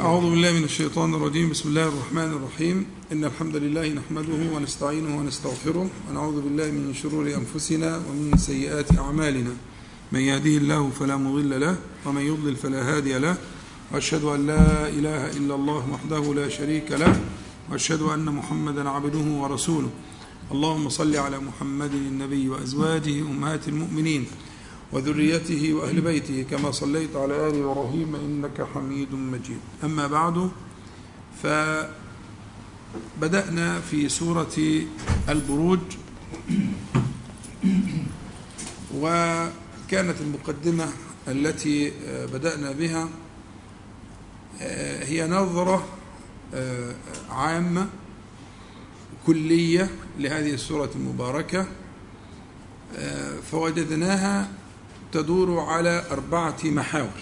أعوذ بالله من الشيطان الرجيم. بسم الله الرحمن الرحيم. إن الحمد لله نحمده ونستعينه ونستغفره ونعوذ بالله من شرور أنفسنا ومن سيئات أعمالنا. من يهده الله فلا مضل له ومن يضلل فلا هادي له. وأشهد أن لا إله إلا الله وحده لا شريك له. وأشهد أن محمدا عبده ورسوله. اللهم صل على محمد النبي وأزواجه أمهات المؤمنين. وذريته وأهل بيته كما صليت على آل إبراهيم إنك حميد مجيد. أما بعد فبدأنا في سورة البروج. وكانت المقدمة التي بدأنا بها هي نظرة عامة كلية لهذه السورة المباركة فوجدناها تدور على أربعة محاور.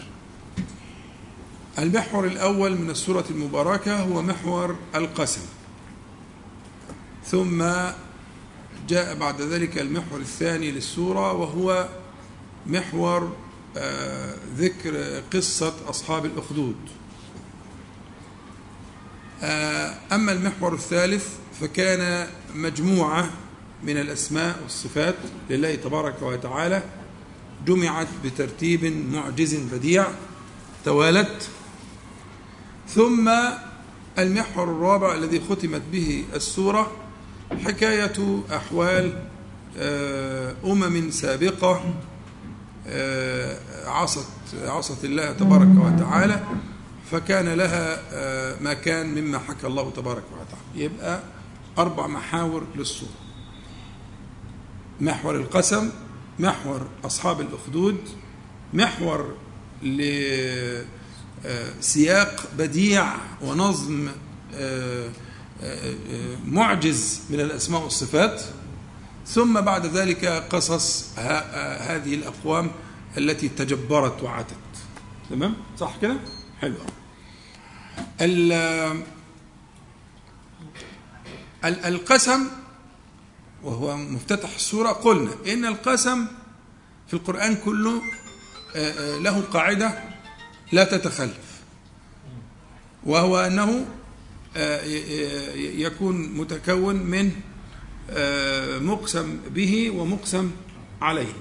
المحور الأول من السورة المباركة هو محور القسم. ثم جاء بعد ذلك المحور الثاني للسورة وهو محور ذكر قصة أصحاب الأخدود. أما المحور الثالث فكان مجموعة من الأسماء والصفات لله تبارك وتعالى جمعت بترتيب معجز بديع توالت. ثم المحور الرابع الذي ختمت به السورة حكاية أحوال أمم سابقة عصت عصت الله تبارك وتعالى فكان لها ما كان مما حكى الله تبارك وتعالى. يبقى أربع محاور للسورة. محور القسم محور أصحاب الأخدود محور لسياق بديع ونظم معجز من الأسماء والصفات. ثم بعد ذلك قصص هذه الأقوام التي تجبرت وعتت تمام؟ صح كده؟ حلو. القسم وهو مفتتح السورة قلنا إن القسم في القرآن كله له قاعدة لا تتخلف. وهو أنه يكون متكون من مقسم به ومقسم عليه.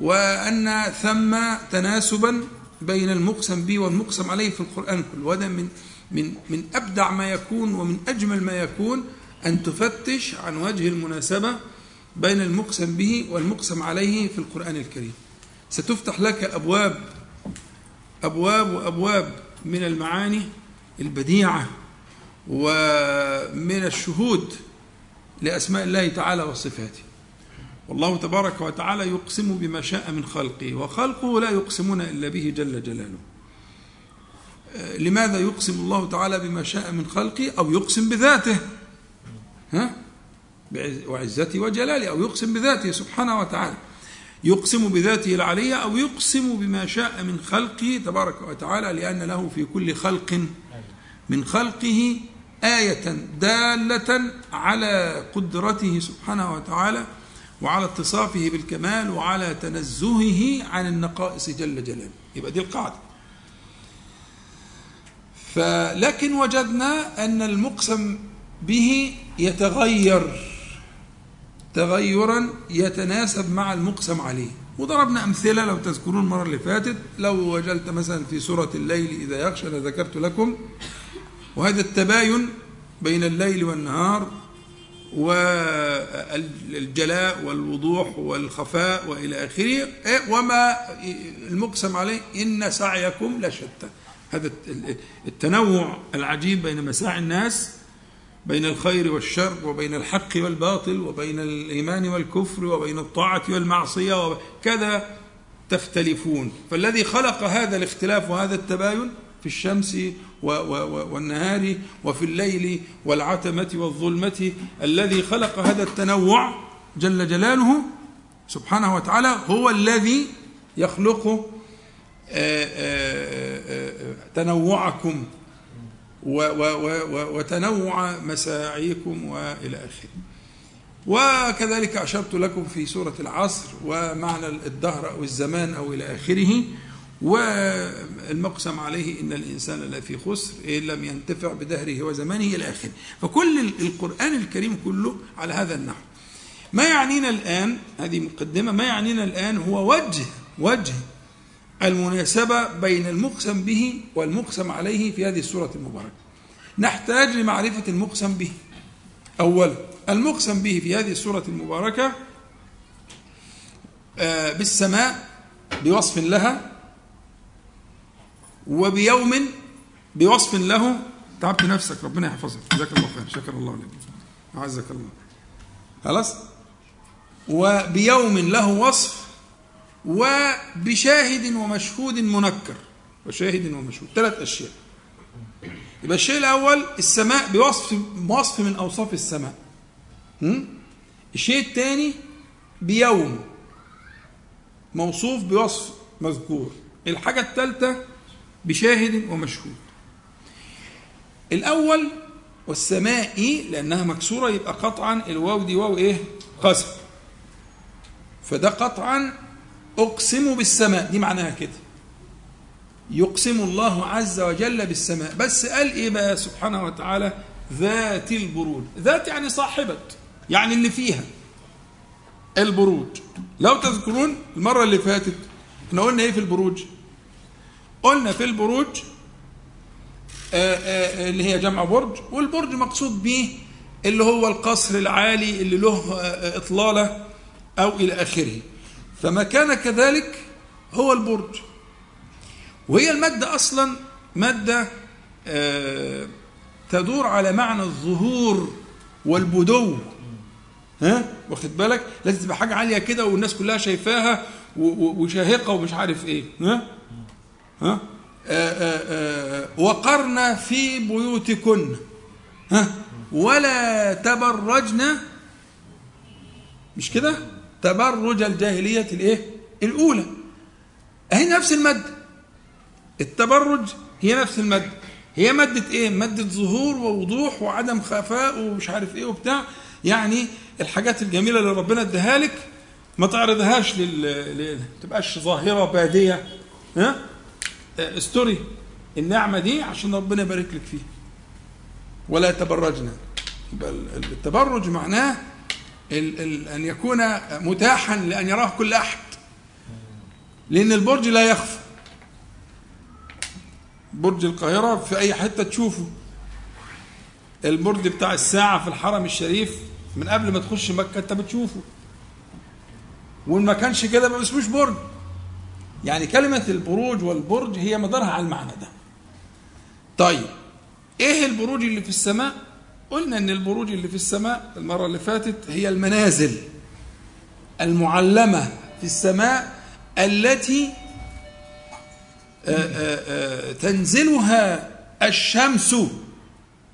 وأن ثم تناسبا بين المقسم به والمقسم عليه في القرآن كله. وهذا من من من أبدع ما يكون ومن أجمل ما يكون أن تفتش عن وجه المناسبة بين المقسم به والمقسم عليه في القرآن الكريم. ستفتح لك أبواب أبواب وأبواب من المعاني البديعة ومن الشهود لأسماء الله تعالى وصفاته. والله تبارك وتعالى يقسم بما شاء من خلقه وخلقه لا يقسمون إلا به جل جلاله. لماذا يقسم الله تعالى بما شاء من خلقه؟ أو يقسم بذاته؟ ها؟ وعزته وجلاله أو يقسم بذاته سبحانه وتعالى. يقسم بذاته العلية أو يقسم بما شاء من خلقه تبارك وتعالى لأن له في كل خلق من خلقه آية دالة على قدرته سبحانه وتعالى وعلى اتصافه بالكمال وعلى تنزهه عن النقائص جل جلاله. يبقى دي القاعدة. فلكن وجدنا أن المقسم به يتغير تغيرا يتناسب مع المقسم عليه. وضربنا أمثلة لو تذكرون المرة اللي فاتت لو وجلت مثلا في سورة الليل إذا يغشى أنا ذكرت لكم. وهذا التباين بين الليل والنهار والجلاء والوضوح والخفاء وإلى آخره. وما المقسم عليه إن سعيكم لشتى. هذا التنوع العجيب بين مساعي الناس بين الخير والشر وبين الحق والباطل وبين الإيمان والكفر وبين الطاعة والمعصية وكذا تختلفون. فالذي خلق هذا الاختلاف وهذا التباين في الشمس والنهار وفي الليل والعتمة والظلمة الذي خلق هذا التنوع جل جلاله سبحانه وتعالى هو الذي يخلق تنوعكم. وتنوع مساعيكم وإلى آخره. وكذلك أشرت لكم في سورة العصر ومعنى الدهر أو الزمان أو إلى آخره والمقسم عليه إن الإنسان لفي خسر إن لم ينتفع بدهره وزمانه إلى آخره فكل القرآن الكريم كله على هذا النحو ما يعنينا الآن هذه مقدمة ما يعنينا الآن هو وجه وجه المناسبة بين المقسم به والمقسم عليه في هذه السورة المباركة. نحتاج لمعرفة المقسم به. أولا المقسم به في هذه السورة المباركة آه، بالسماء بوصف لها وبيوم بوصف له. تعبت نفسك ربنا يحفظك. جزاك الله خير. شكر الله لك. أعزك الله. خلاص؟ وبيوم له وصف وبشاهد ومشهود منكر. وشاهد ومشهود. ثلاث أشياء. يبقى الشيء الأول السماء بوصف وصف من أوصاف السماء. الشيء الثاني بيوم. موصوف بوصف مذكور. الحاجة الثالثة بشاهد ومشهود. الأول والسماء لأنها مكسورة يبقى قطعا الواو دي واو إيه؟ قسم فده قطعا أقسم بالسماء دي معناها كده. يقسم الله عز وجل بالسماء. بس قال إيه بقى سبحانه وتعالى؟ ذات البروج ذات يعني صاحبة يعني اللي فيها. البروج لو تذكرون المرة اللي فاتت إحنا قلنا إيه في البروج؟ قلنا في البروج آآ آآ اللي هي جمع برج. والبرج مقصود به اللي هو القصر العالي اللي له إطلالة أو إلى آخره. فما كان كذلك هو البرج. وهي المادة أصلا مادة تدور على معنى الظهور والبدو. ها؟ واخد بالك؟ لازم تبقى حاجة عالية كده والناس كلها شايفاها وشاهقة ومش عارف إيه. ها؟ ها؟ وقرنا في بيوتكن. ها؟ ولا تبرجن. مش كده؟ تبرج الجاهلية الإيه؟ الأولى. أهي نفس الماده التبرج هي نفس الماده هي ماده إيه؟ ماده ظهور ووضوح وعدم خفاء ومش عارف إيه وبتاع. يعني الحاجات الجميلة اللي ربنا اداها لك ما تعرضهاش لل تبقاش ظاهرة بادية. ها؟ استوري. النعمة دي عشان ربنا يبارك لك فيها. ولا تبرجنا. يبقى التبرج معناه ال ال أن يكون متاحا لأن يراه كل أحد. لأن البرج لا يخفى. برج القاهرة في أي حتة تشوفه. البرج بتاع الساعة في الحرم الشريف من قبل ما تخش مكة أنت بتشوفه. وإن ما كانش كده ما اسموش برج. يعني كلمة البروج والبرج هي مدارها على المعنى ده. طيب إيه البروج اللي في السماء؟ قلنا إن البروج اللي في السماء المرة اللي فاتت هي المنازل المعلمة في السماء التي تنزلها الشمس.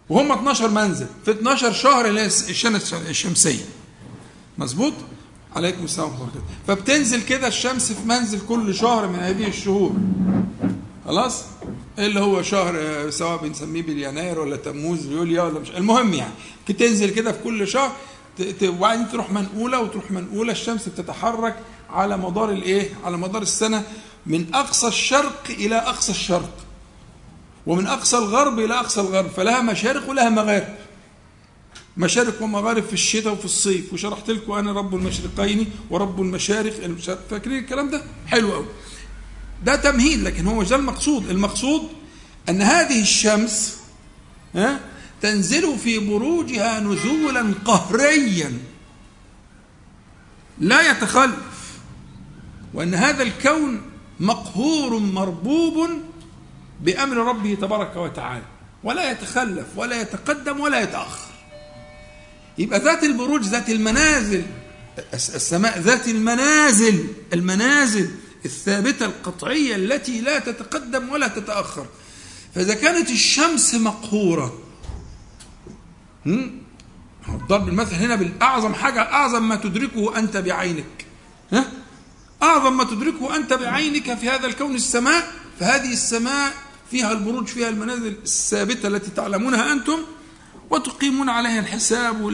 وهم 12 منزل. في 12 شهر الشمس الشمسية. مظبوط؟ عليكم السلام ورحمة الله فبتنزل كده الشمس في منزل كل شهر من هذه الشهور. خلاص؟ اللي هو شهر سواء بنسميه باليناير ولا تموز يوليا ولا مش المهم يعني تنزل كده في كل شهر وبعدين تروح منقولة وتروح منقولة الشمس بتتحرك على مدار الإيه؟ على مدار السنة من أقصى الشرق إلى أقصى الشرق ومن أقصى الغرب إلى أقصى الغرب فلها مشارق ولها مغارب. مشارق ومغارب في الشتاء وفي الصيف وشرحت لكم أنا رب المشرقين ورب المشارق فاكرين الكلام ده؟ حلو قوي ده تمهيد لكن هو مش ده المقصود. المقصود أن هذه الشمس ها تنزل في بروجها نزولا قهريا لا يتخلف وأن هذا الكون مقهور مربوب بأمر ربه تبارك وتعالى ولا يتخلف ولا يتقدم ولا يتأخر. يبقى ذات البروج ذات المنازل السماء ذات المنازل المنازل الثابتة القطعية التي لا تتقدم ولا تتأخر فإذا كانت الشمس مقهورة ضرب المثل هنا بالأعظم حاجة أعظم ما تدركه أنت بعينك ها؟ أعظم ما تدركه أنت بعينك في هذا الكون السماء فهذه السماء فيها البروج فيها المنازل الثابتة التي تعلمونها أنتم وتقيمون عليها الحساب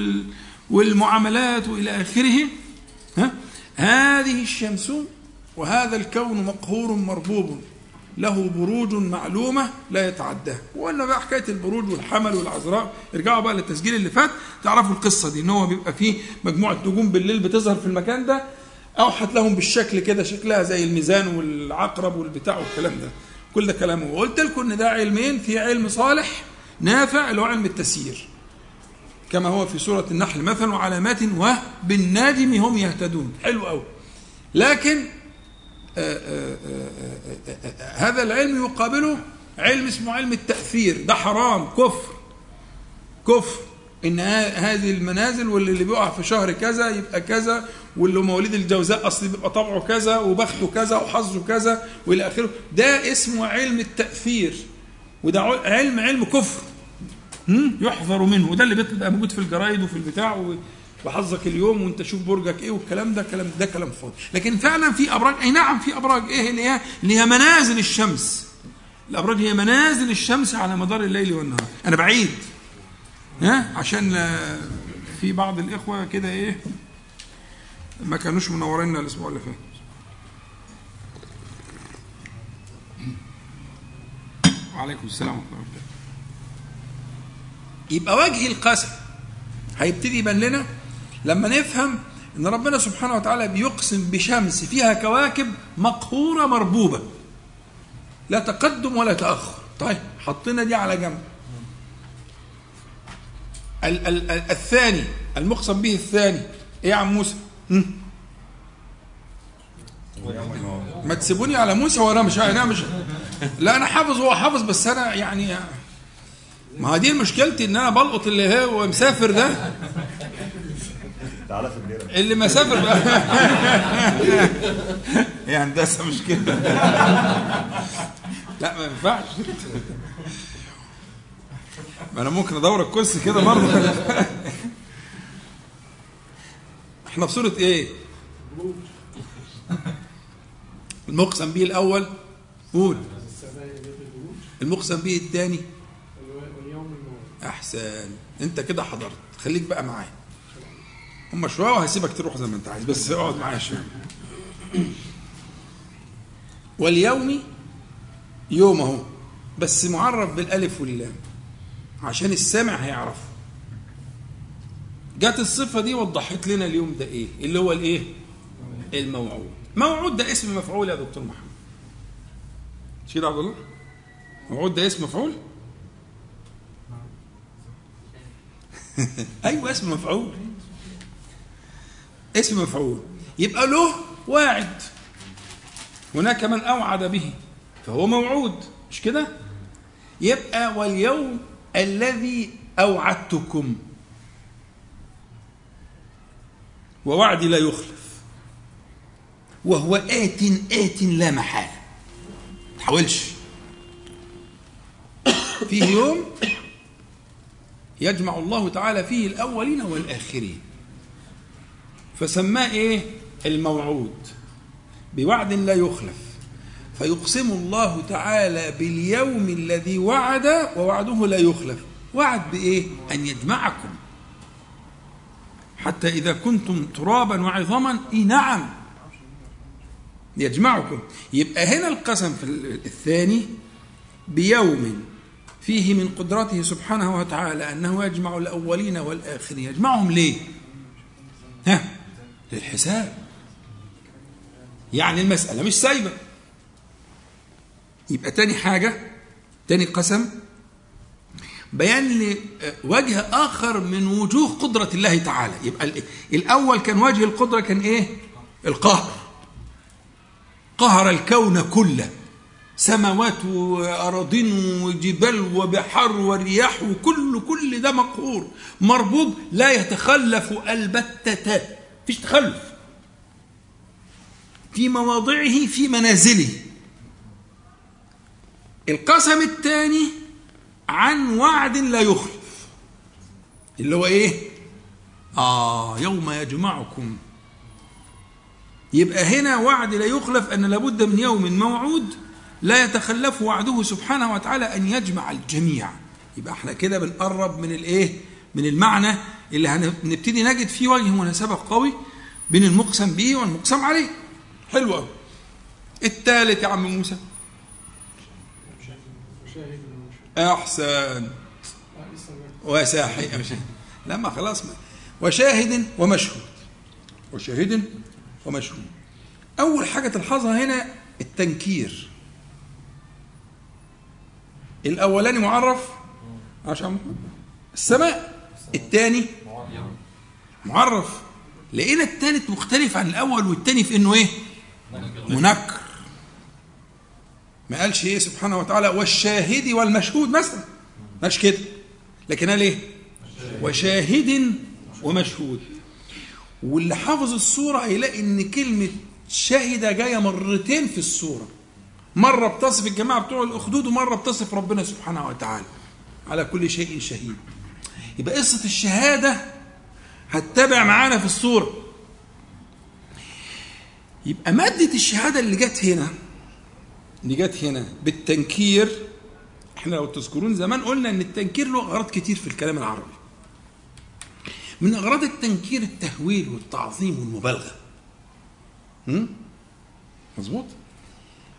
والمعاملات وإلى آخره ها؟ هذه الشمس وهذا الكون مقهور مربوب له بروج معلومة لا يتعداها وقلنا بقى حكاية البروج والحمل والعذراء. ارجعوا بقى للتسجيل اللي فات. تعرفوا القصة دي إن هو بيبقى فيه مجموعة نجوم بالليل بتظهر في المكان ده أوحت لهم بالشكل كده شكلها زي الميزان والعقرب والبتاع والكلام ده. كل ده كلامه وقلت لكم إن ده علمين في علم صالح نافع اللي هو علم التسيير. كما هو في سورة النحل مثل وعلامات وبالناجم هم يهتدون. حلو قوي لكن هذا العلم يقابله علم اسمه علم التأثير. ده حرام كفر. كفر. إن هذه المنازل واللي بيقع في شهر كذا يبقى كذا واللي مواليد الجوزاء أصل بيبقى طبعه كذا وبخته كذا وحظه كذا والى آخره. ده اسمه علم التأثير. وده علم علم كفر. يحذر منه. وده اللي بيبقى موجود في الجرايد وفي البتاع وحظك اليوم وانت شوف برجك إيه والكلام ده كلام ده كلام فاضي. لكن فعلا في ابراج أي نعم في أبراج إيه؟ اللي هي اللي هي منازل الشمس. الأبراج هي منازل الشمس على مدار الليل والنهار. أنا بعيد. ها؟ عشان في بعض الإخوة كده إيه؟ ما كانوش منورينا الأسبوع اللي فات. وعليكم السلام ورحمة الله يبقى وجه القسم هيبتدي يبان لنا لما نفهم إن ربنا سبحانه وتعالى بيقسم بشمس فيها كواكب مقهورة مربوبة. لا تقدم ولا تأخر. طيب حطينا دي على جنب. ال- ال- ال- الثاني المقسم به الثاني. إيه يا عم موسى؟ ما تسيبوني على موسى وأنا مش أنا مش لا أنا حافظ هو حافظ بس أنا يعني ما دي مشكلتي إن أنا بلقط اللي هو مسافر ده. اللي مسافر بقى. يا هندسه مش كده لا ما ينفعش. ما أنا ممكن أدور الكرسي كده برضه. إحنا في سوره إيه؟ المقسم به الأول قول. المقسم به الثاني أحسن. أنت كده حضرت. خليك بقى معايا. هم شوية وهسيبك تروح زي ما انت عايز بس اقعد معايا شوية. واليوم يوم اهو بس معرف بالالف واللام عشان السامع هيعرفه جت الصفة دي وضحت لنا اليوم ده إيه؟ اللي هو الايه؟ الموعود. موعود ده اسم مفعول يا دكتور محمد. يا عبد الله. موعود ده اسم مفعول؟ أيوه اسم مفعول. اسم مفعول. يبقى له واعد. هناك من أوعد به فهو موعود. مش كده؟ يبقى واليوم الذي أوعدتكم. ووعدي لا يخلف. وهو آت آت لا محالة تحاولش. فيه يوم يجمع الله تعالى فيه الأولين والآخرين. فسماه إيه؟ الموعود. بوعد لا يخلف. فيقسم الله تعالى باليوم الذي وعد ووعده لا يخلف. وعد بإيه؟ أن يجمعكم. حتى إذا كنتم ترابا وعظاما إيه نعم يجمعكم. يبقى هنا القسم في الثاني بيوم فيه من قدرته سبحانه وتعالى أنه يجمع الأولين والآخرين. يجمعهم ليه؟ ها؟ للحساب. يعني المسألة مش سايبة. يبقى تاني حاجة تاني قسم بيان لوجه آخر من وجوه قدرة الله تعالى. يبقى الأول كان وجه القدرة كان إيه؟ القهر. قهر الكون كله. سماوات وأراضين وجبال وبحار ورياح وكل كل ده مقهور. مربوب لا يتخلف البتة. فيش تخلف. في مواضعه في منازله. القسم الثاني عن وعد لا يخلف. اللي هو إيه؟ آه يوم يجمعكم. يبقى هنا وعد لا يخلف أن لابد من يوم موعود لا يتخلف وعده سبحانه وتعالى أن يجمع الجميع. يبقى إحنا كده بنقرب من الإيه؟ من المعنى اللي هنبتدي نجد فيه وجه مناسبة قوي بين المقسم به والمقسم عليه. حلو قوي الثالث يا عم موسى. أحسن. وساحي مش لا ما خلاص ما. وشاهد ومشهود. وشاهد ومشهود. أول حاجة تلحظها هنا التنكير. الأولاني معرف. عشان السماء. الثاني معرف. لقينا الثالث مختلف عن الأول والثاني في إنه إيه؟ منكر. ما قالش إيه سبحانه وتعالى؟ والشاهد والمشهود مثلا. مش كده. لكن قال إيه؟ وشاهد ومشهود. واللي حافظ الصورة هيلاقي إن كلمة شهد جاية مرتين في الصورة. مرة بتصف الجماعة بتوع الأخدود ومرة بتصف ربنا سبحانه وتعالى. على كل شيء شهيد. يبقى قصة الشهادة هتتابع معانا في الصورة. يبقى مادة الشهادة اللي جت هنا اللي جت هنا بالتنكير إحنا لو تذكرون زمان قلنا إن التنكير له أغراض كتير في الكلام العربي. من أغراض التنكير التهويل والتعظيم والمبالغة. مظبوط؟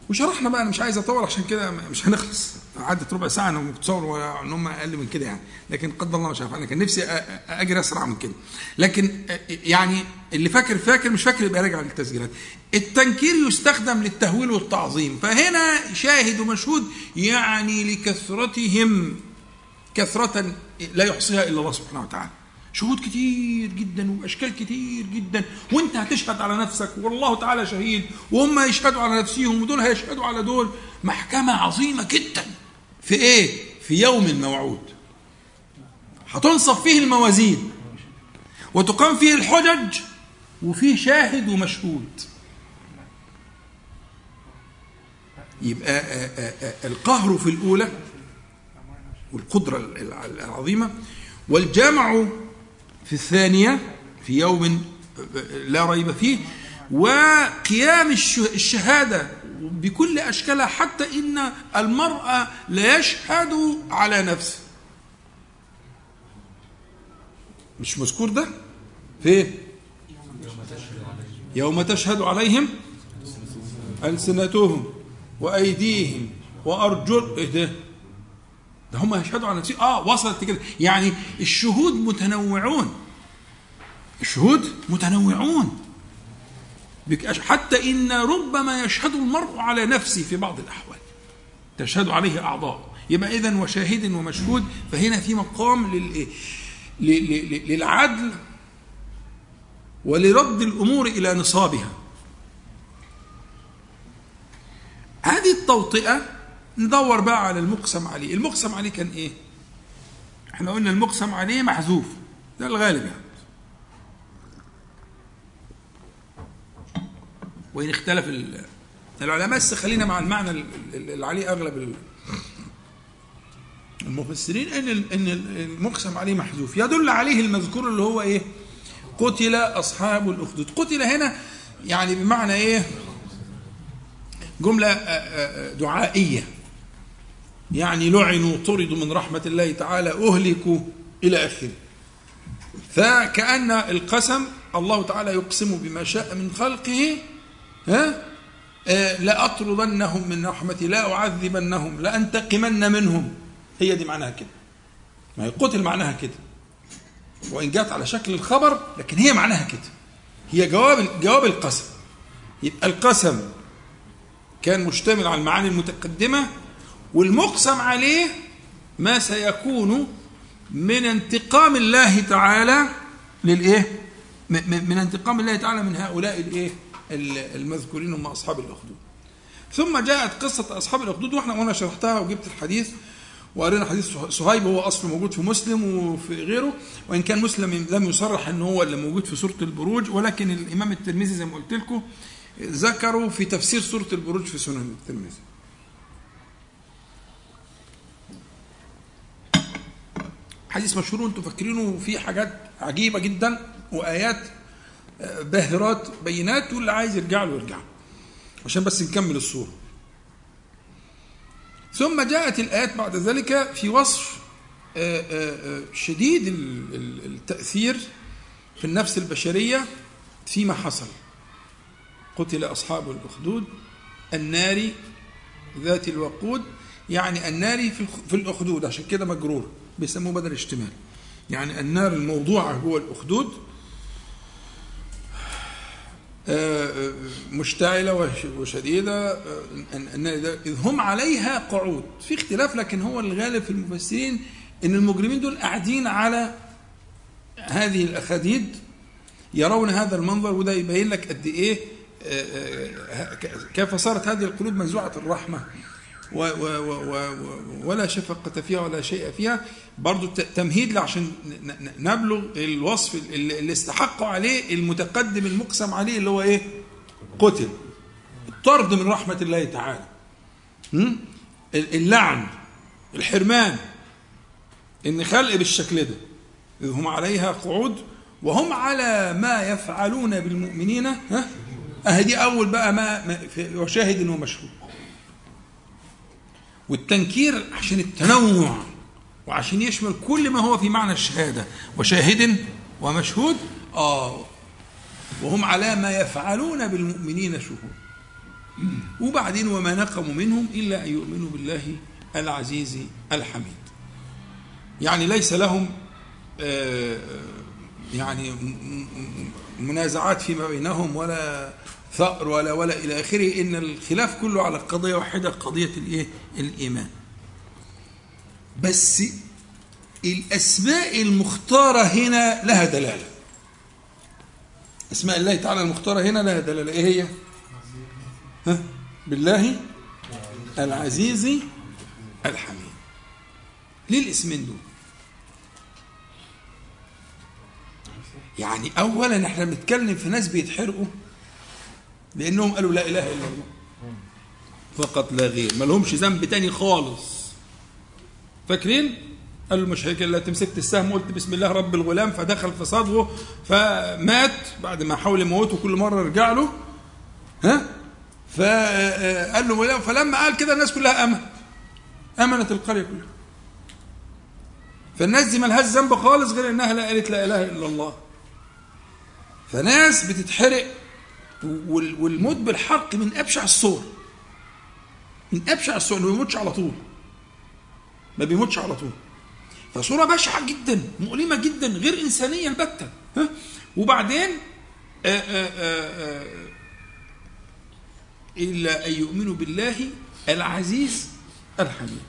وشرحنا بقى أنا مش عايز أطول عشان كده مش هنخلص. عدت ربع ساعة أنا متصور ان هم أقل من كده يعني. لكن قدر الله ما شاء أنا كان نفسي أجري أسرع من كده. لكن يعني اللي فاكر فاكر مش فاكر يبقى راجع للتسجيلات. التنكير يستخدم للتهويل والتعظيم. فهنا شاهد ومشهود يعني لكثرتهم كثرة لا يحصيها إلا الله سبحانه وتعالى. شهود كتير جدا وأشكال كتير جدا. وأنت هتشهد على نفسك والله تعالى شهيد. وهم يشهدوا على نفسهم ودول هيشهدوا على دول. محكمة عظيمة جدا. في إيه؟ في يوم موعود. هتنصف فيه الموازين. وتقام فيه الحجج وفيه شاهد ومشهود. يبقى القهر في الأولى والقدرة العظيمة والجمع في الثانية في يوم لا ريب فيه وقيام الشهادة بكل أشكالها حتى إن المرأة لا يشهد على نفسه. مش مذكور ده؟ فين يوم تشهد عليهم ألسنتهم وأيديهم وأرجل إيه ده؟ ده هم يشهدوا على نفسهم. آه وصلت كده. يعني الشهود متنوعون. الشهود متنوعون. حتى إن ربما يشهد المرء على نفسه في بعض الأحوال. تشهد عليه أعضاء. يبقى اذا وشاهد ومشهود فهنا في مقام للايه للعدل ولرد الأمور إلى نصابها. هذه التوطئة ندور بقى على المقسم عليه. المقسم عليه كان إيه؟ إحنا قلنا المقسم عليه محذوف. ده الغالب يعني. وإن اختلف العلماء بس خلينا مع المعنى اللي عليه أغلب المفسرين إن إن المقسم عليه محذوف. يدل عليه المذكور اللي هو إيه؟ قتل أصحاب الأخدود. قتل هنا يعني بمعنى إيه؟ جملة دعائية. يعني لعنوا طردوا من رحمة الله تعالى أهلكوا إلى آخره. فكأن القسم الله تعالى يقسم بما شاء من خلقه آه لأطردنهم من رحمتي لا أعذبنهم لأنتقمن منهم. هي دي معناها كده. ما هي قتل معناها كده. وإن جاءت على شكل الخبر لكن هي معناها كده. هي جواب جواب القسم. يبقى القسم كان مشتمل على المعاني المتقدمة والمقسم عليه ما سيكون من انتقام الله تعالى للإيه؟ من انتقام الله تعالى من هؤلاء الإيه؟ المذكورين هم أصحاب الأخدود. ثم جاءت قصة أصحاب الأخدود وإحنا وأنا شرحتها وجبت الحديث وقرينا حديث صهيب هو اصله موجود في مسلم وفي غيره وإن كان مسلم لم يصرح إن هو اللي موجود في سورة البروج ولكن الإمام الترمذي زي ما قلت لكم ذكروا في تفسير سورة البروج في سنن الترمذي. حديث مشهور أنتم فاكرينه فيه حاجات عجيبة جدا وآيات آه، باهرات بينات واللي عايز يرجع له يرجع. عشان بس نكمل الصورة. ثم جاءت الآيات بعد ذلك في وصف آه، آه، شديد التأثير في النفس البشرية فيما حصل. قتل أصحاب الأخدود النار ذات الوقود. يعني النار في الأخدود عشان كده مجرور بيسموه بدل اشتمال يعني النار الموضوعه جوه الأخدود آه، آه، مشتعلة وش- وشديدة. آه، إذ هم عليها قعود. في اختلاف لكن هو الغالب في المفسرين إن المجرمين دول قاعدين على هذه الأخاديد يرون هذا المنظر وده يبين لك قد ك- كيف صارت هذه القلوب منزوعه الرحمة. و و و و ولا شفقة فيها ولا شيء فيها. برضو تمهيد عشان نبلغ الوصف اللي استحقوا عليه المتقدم المقسم عليه اللي هو إيه؟ قتل. الطرد من رحمة الله تعالى. اللعن الحرمان إن خلق بالشكل ده. هم عليها قعود. وهم على ما يفعلون بالمؤمنين ها؟ أهدي أول بقى ما, وشاهد ومشهود والتنكير عشان التنوع وعشان يشمل كل ما هو في معنى الشهادة. وشاهد ومشهود؟ آه. وهم على ما يفعلون بالمؤمنين شهود. وبعدين وما نقموا منهم إلا أن يؤمنوا بالله العزيز الحميد. يعني ليس لهم آه، يعني منازعات فيما بينهم ولا ثأر ولا ولا إلى آخره إن الخلاف كله على قضية واحدة قضية الإيه؟ الإيمان بس الأسماء المختارة هنا لها دلالة أسماء الله تعالى المختارة هنا لها دلالة إيه هي؟ ها؟ بالله العزيز الحميد ليه الاسمين دول؟ يعني اولا إحنا بنتكلم في ناس بيتحرقوا لأنهم قالوا لا إله إلا الله. فقط لا غير. ما لهمش ذنب تاني خالص. فاكرين؟ قالوا مش هيك الا تمسكت السهم وقلت بسم الله رب الغلام. فدخل في صدره. فمات بعد ما حاول يموته. كل مرة رجع له. ها؟ فقال له فلما قال كده الناس كلها أمنت. أمنت القرية كلها. فالناس دي ملهاش ذنب خالص غير إنها لا قالت لا إله إلا الله. فناس بتتحرق. والموت بالحرق من ابشع الصور. من ابشع الصور ما بيموتش على طول. ما بيموتش على طول. فصورة بشعة جدا مؤلمة جدا غير إنسانية البتة. ها؟ وبعدين آآ آآ آآ إلا أن يؤمنوا بالله العزيز الحميد.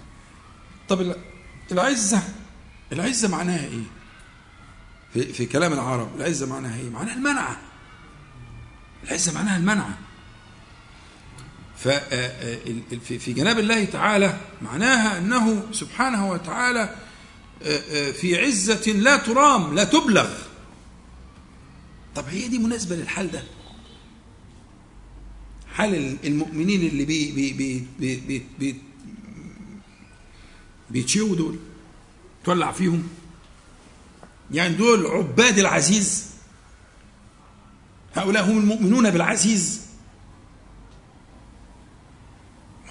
طب ال- العزة العزة معناها إيه؟ في, في كلام العرب العزة معناها إيه؟ معناها المنعة. العزه معناها المنعه ف آه، آه، في- جناب الله تعالى معناها أنه سبحانه وتعالى آه، في عزة لا ترام لا تبلغ. طب هي دي مناسبة للحال ده؟ حال المؤمنين اللي بي بي بي بي بي بي دول تولع فيهم. يعني دول عباد العزيز. هؤلاء هم المؤمنون بالعزيز.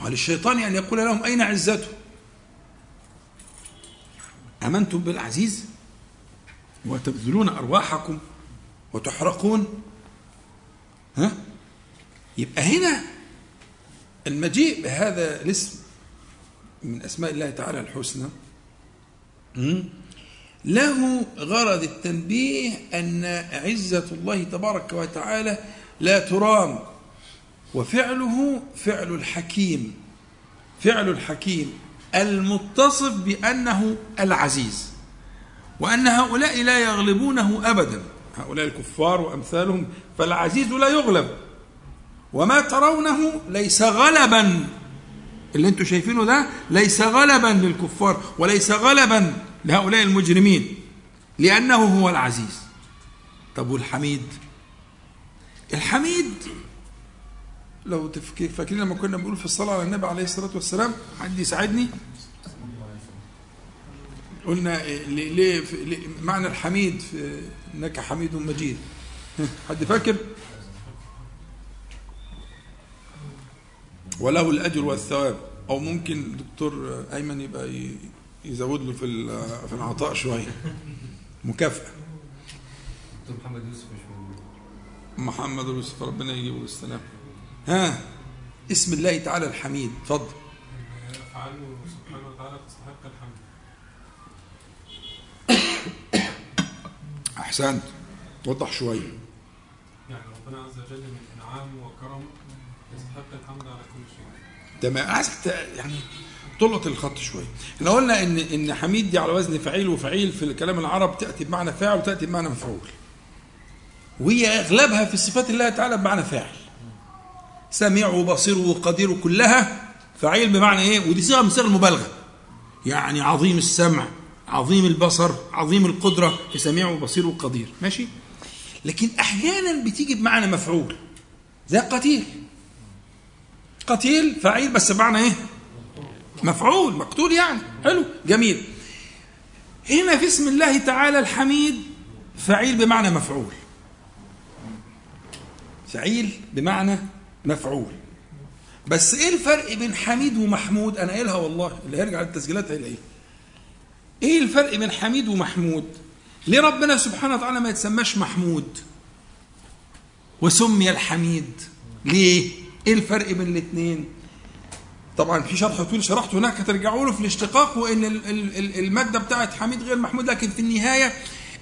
وللشيطان أن يقول لهم أين عزته؟ أمنتم بالعزيز؟ وتبذلون أرواحكم؟ وتحرقون؟ ها؟ يبقى هنا المجيء بهذا الاسم من أسماء الله تعالى الحسنى? له غرض التنبيه أن عزة الله تبارك وتعالى لا ترام وفعله فعل الحكيم فعل الحكيم المتصف بأنه العزيز وأن هؤلاء لا يغلبونه أبدا هؤلاء الكفار وأمثالهم فالعزيز لا يغلب وما ترونه ليس غلبا اللي أنتم شايفينه ده ليس غلبا للكفار وليس غلبا لهؤلاء المجرمين لأنه هو العزيز. طب والحميد؟ الحميد لو فاكرين لما كنا بنقول في الصلاة على النبي عليه الصلاة والسلام حد يساعدني؟ قلنا إيه، ليه ليه ليه- معنى الحميد في إنك حميد مجيد؟ حد فاكر؟ وله الأجر والثواب. أو ممكن دكتور أيمن يبقى يزود له في في العطاء شوية. مكافأة. محمد يوسف مش موجود. محمد يوسف ربنا يجيبه بالسلام ها اسم الله تعالى الحميد. اتفضل. أفعاله سبحانه وتعالى تستحق الحمد. أحسنت. وضح شوية. يعني ربنا عز وجل من إنعامه وكرمه يستحق الحمد على كل شيء. تمام. عايزك يعني تلقط الخط شوية إحنا قلنا ان إن حميد دي على وزن فعيل وفعيل في الكلام العرب تأتي بمعنى فاعل وتأتي بمعنى مفعول. وهي أغلبها في صفات الله تعالى بمعنى فاعل. سميع وبصير وقدير كلها فعيل بمعنى إيه؟ ودي صيغة من صيغ المبالغة. يعني عظيم السمع عظيم البصر عظيم القدرة في سميع وبصير وقدير. ماشي؟ لكن أحيانا بتيجي بمعنى مفعول. زي قتيل. قتيل فعيل بس بمعنى إيه؟ مفعول مقتول يعني. حلو جميل. هنا في اسم الله تعالى الحميد فعيل بمعنى مفعول. فعيل بمعنى مفعول. بس إيه الفرق بين حميد ومحمود؟ أنا قايلها والله اللي هيرجع للتسجيلات هيلاقيها. إيه الفرق بين حميد ومحمود؟ ليه ربنا سبحانه وتعالى ما يتسماش محمود؟ وسمي الحميد. ليه؟ إيه الفرق بين الاثنين طبعا في شرح طويل شرحته هناك هترجعوا له في الاشتقاق وان ال- ال- ال- المادة بتاعت حميد غير محمود لكن في النهاية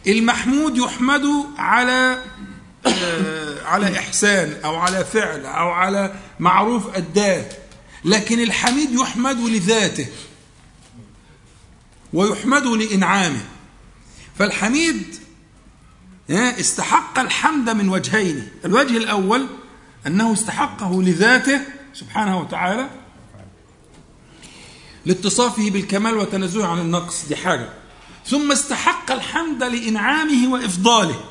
المحمود يحمد على آه، على إحسان أو على فعل أو على معروف أداة لكن الحميد يحمد لذاته ويحمد لإنعامه. فالحميد ها، استحق الحمد من وجهين الوجه الأول أنه استحقه لذاته سبحانه وتعالى لاتصافه بالكمال وتنزهه عن النقص. دي حاجة. ثم استحق الحمد لإنعامه وإفضاله.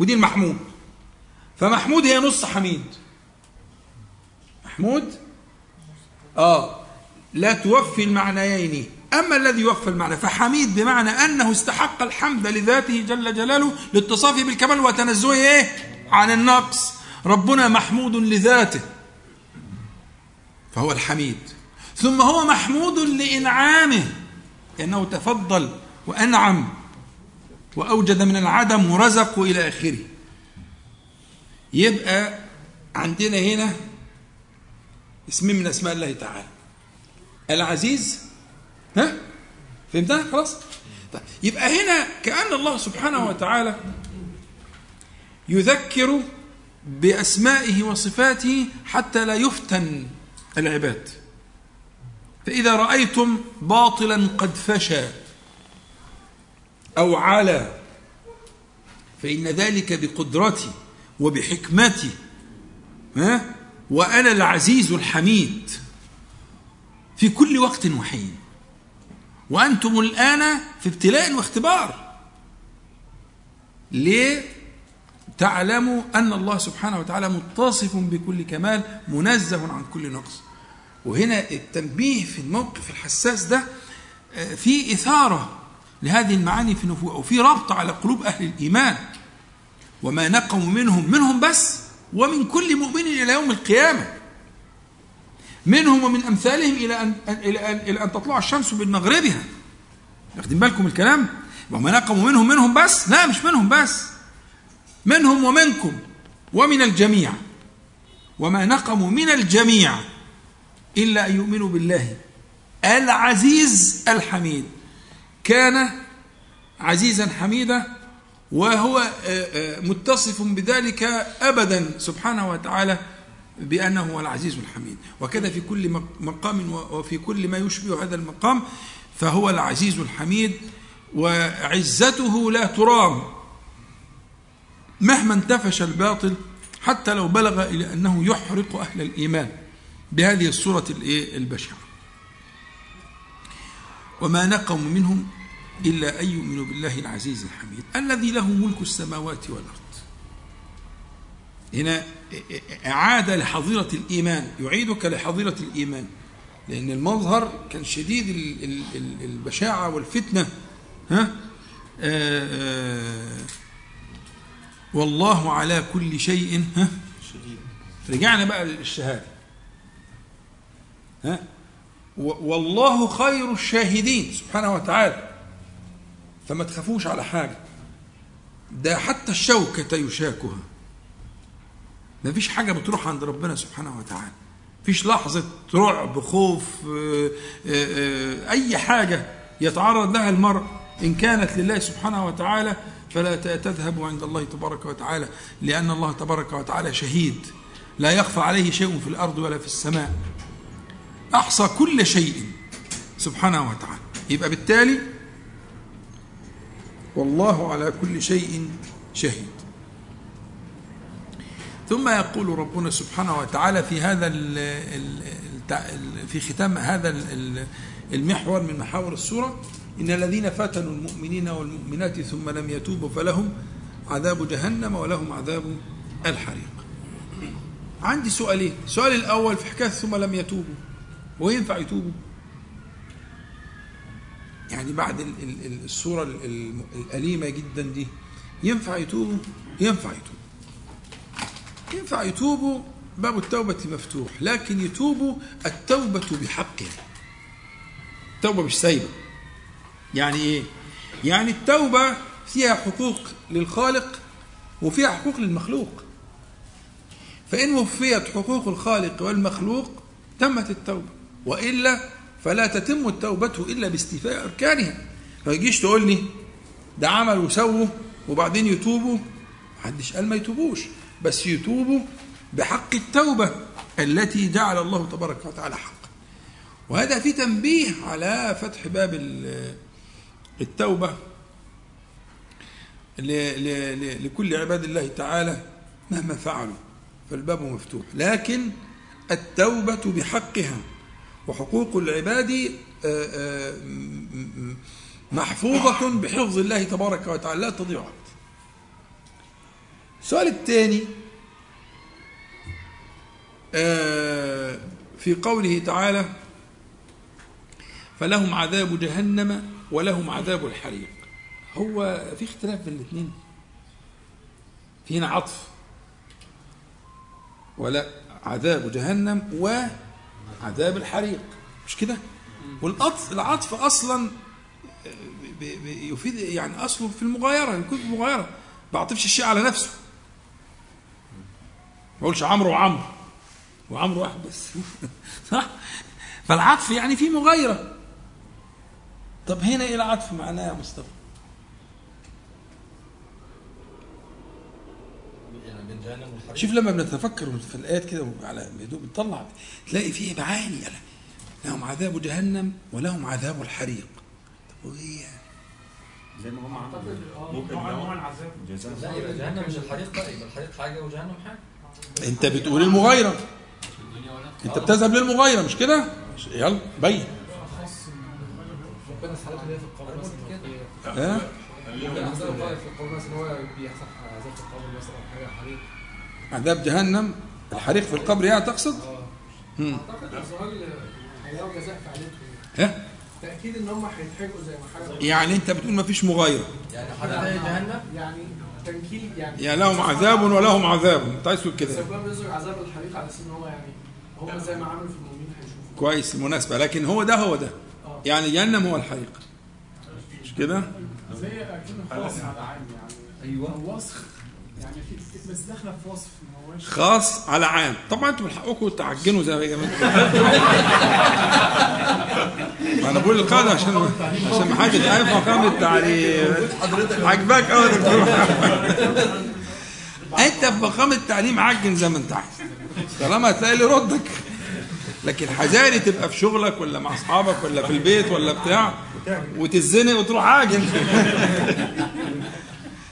ودي المحمود. فمحمود هي نص حميد. محمود؟ آه. لا توفي المعنيين. أما الذي يوفى المعنى فحميد بمعنى أنه استحق الحمد لذاته جل جلاله لاتصافه بالكمال وتنزهه إيه؟ عن النقص. ربنا محمود لذاته. فهو الحميد. ثم هو محمود لإنعامه لأنه تفضل وأنعم وأوجد من العدم ورزق إلى آخره. يبقى عندنا هنا اسمين من أسماء الله تعالى. العزيز ها؟ فهمتها؟ خلاص؟ طيب يبقى هنا كأن الله سبحانه وتعالى يذكر بأسمائه وصفاته حتى لا يفتن العباد. فإذا رأيتم باطلا قد فشى أو علا فإن ذلك بقدرتي وبحكمتي ها؟ وأنا العزيز الحميد. في كل وقت وحين. وأنتم الآن في ابتلاء واختبار. ليه؟ تعلموا أن الله سبحانه وتعالى متصف بكل كمال منزه عن كل نقص. وهنا التنبيه في الموقف الحساس ده آه، في إثارة لهذه المعاني في النفوس وفي ربط على قلوب أهل الإيمان. وما نقموا منهم منهم بس ومن كل مؤمن إلى يوم القيامة. منهم ومن أمثالهم إلى ان إلى ان إلى أن تطلع الشمس من مغربها. واخدين بالكم الكلام؟ وما نقموا منهم منهم بس. لا مش منهم بس. منهم ومنكم ومن الجميع. وما نقموا من الجميع. إلا أن يؤمنوا بالله. العزيز الحميد. كان عزيزا حميدا وهو آه، آه، متصف بذلك ابدا سبحانه وتعالى بأنه هو العزيز الحميد. وكذا في كل مق- مقام وفي كل ما يشبه هذا المقام فهو العزيز الحميد وعزته لا ترام. مهما انتفش الباطل حتى لو بلغ إلى أنه يحرق أهل الإيمان. بهذه الصورة الإيه؟ البشعة وما نقموا منهم إلا أن يؤمنوا بالله العزيز الحميد الذي له ملك السماوات والأرض. هنا إعادة لحظيرة الإيمان يعيدك لحظيرة الإيمان لأن المظهر كان شديد ال- ال- ال- البشاعة والفتنة. ها؟ آه، آه، والله على كل شيء ها؟ رجعنا بقى للشهادة. ها؟ والله خير الشاهدين سبحانه وتعالى. فما تخافوش على حاجة. ده حتى الشوكة يشاكها. ما فيش حاجة بتروح عند ربنا سبحانه وتعالى. فيش لحظة رعب خوف آه، آه، آه، أي حاجة يتعرض لها المرء. إن كانت لله سبحانه وتعالى فلا تذهب عند الله تبارك وتعالى لأن الله تبارك وتعالى شهيد. لا يخفى عليه شيء في الأرض ولا في السماء. أحصى كل شيء. سبحانه وتعالى. يبقى بالتالي والله على كل شيء شهيد. ثم يقول ربنا سبحانه وتعالى في هذا في ختام هذا ال- ال- المحور من محاور السورة إن الذين فتنوا المؤمنين والمؤمنات ثم لم يتوبوا فلهم عذاب جهنم ولهم عذاب الحريق. عندي سؤالين. السؤال الأول في حكاية ثم لم يتوبوا. وينفع يتوبوا. يعني بعد ال- ال- ال- الصورة ال- ال- الأليمة جدا دي ينفع يتوبوا؟ ينفع يتوبوا. ينفع يتوبوا؟ باب التوبة مفتوح لكن يتوبوا التوبة بحقها. التوبة مش سايبة. يعني إيه؟ يعني التوبة فيها حقوق للخالق وفيها حقوق للمخلوق. فإن وفيت حقوق الخالق والمخلوق تمت التوبة. وإلا فلا تتم التوبة إلا باستيفاء أركانها. ما يجيش تقول لي ده عمل وسووا وبعدين يتوبوا. محدش قال ما يتوبوش بس يتوبوا بحق التوبة التي جعل الله تبارك وتعالى حق وهذا في تنبيه على فتح باب ال- التوبة ل- ل- ل- لكل عباد الله تعالى مهما فعلوا فالباب مفتوح. لكن التوبة بحقها وحقوق العباد آه، آه، محفوظة بحفظ الله تبارك وتعالى لا تضيع أبدا السؤال الثاني آه، في قوله تعالى فلهم عذاب جهنم ولهم عذاب الحريق. هو في اختلاف بين الاثنين. في هنا عطف ولا عذاب جهنم وعذاب الحريق. مش كده؟ والعطف العطف أصلا ب- يفيد يعني أصله في المغايرة يكون في المغايره بعطفش الشيء على نفسه. ما أقولش عمرو وعمرو. وعمرو واحد بس. صح؟ فالعطف يعني في مغايرة. طب هنا إيه العطف معناه يا مصطفى يعني بين جهنم والحريق شوف لما بنتفكر في الآيات كده على بدون بنطلع تلاقي فيه معاني. لهم عذاب جهنم ولهم عذاب الحريق. طب وايه يعني؟ زي ما هم أعتقد عملوا آه ممكن نوع العذاب. جزاء. لا يبقى جهنم مش الحريق بقى يبقى الحريق حاجة وجهنم حاجة. أنت بتقول المغايرة. أنت بتذهب للمغايرة مش كده؟ يلا بين. ربنا سبحانه وتعالى في القبر مثلا. ها؟ ممكن عذاب الطائف في القبر مثلا هو بيحصل عذاب في القبر مثلا حاجة حريق. عذاب جهنم الحريق في القبر يعني تقصد؟ آه. أعتقد هيلاقوا جزاء فعلتهم ها تأكيد إن هم هيتحرقوا زي ما حرقوا يعني أنت بتقول ما فيش مغايرة. يعني حريق زي جهنم؟ يعني تنكيل يعني يعني لهم عذاب ولهم عذاب. أنت عايز تقول كده؟ سبب بيذكر عذاب الحريق على أساس إن هو يعني هم زي ما عملوا في المؤمنين هيشوفوا. كويس المناسبه لكن هو ده هو ده. آه. يعني جهنم هو الحريق. مش كده؟ زي أكيد خاص على عام يعني أيوه وصف يعني في بس داخله في وصف ما هوش؟ خاص على عام. طبعا أنتوا من حقكم تعجنوا زي ما جماعة ما أنا بقول القاعدة عشان عشان ما حدش عارف مقام التعليم عجبك آه يا دكتور أنت في مقام التعليم عجن زي ما أنت عايز. طالما هتلاقي اللي يردك لكن حذاري تبقى في شغلك ولا مع أصحابك ولا في البيت ولا بتاع وتزنق وتروح عاجن.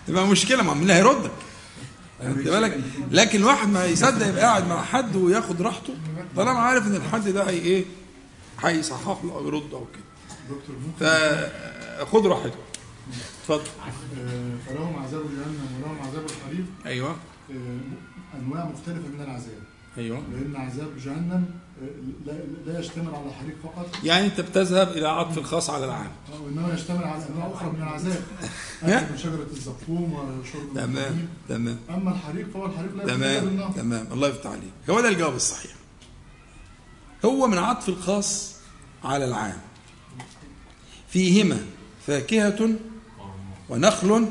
تبقى مشكلة. ما مين اللي هيردك خدت بالك. لكن الواحد ما يصدق يبقى قاعد مع حد وياخد راحته طالما عارف إن الحد ده هي إيه؟ هيصحح له أو يرد أو كده. فخد راحتك. اتفضل. آه، فلهم عذاب جهنم ولهم عذاب الحريق أيوه. آه، أنواع مختلفة من العذاب. أيوه. لأن عذاب جهنم لا, يشتمل على الحريق فقط. يعني انت بتذهب إلى عطف الخاص على العام. آه، وإنما يشتمل على أنواع أخرى من العذاب. أكل من شجرة الزقوم وشرب تمام. تمام. أما الحريق فهو الحريق لا تمام تمام. الله يفتح عليك. هو ده الجواب الصحيح. هو من عطف الخاص على العام. فيهما فاكهة ونخل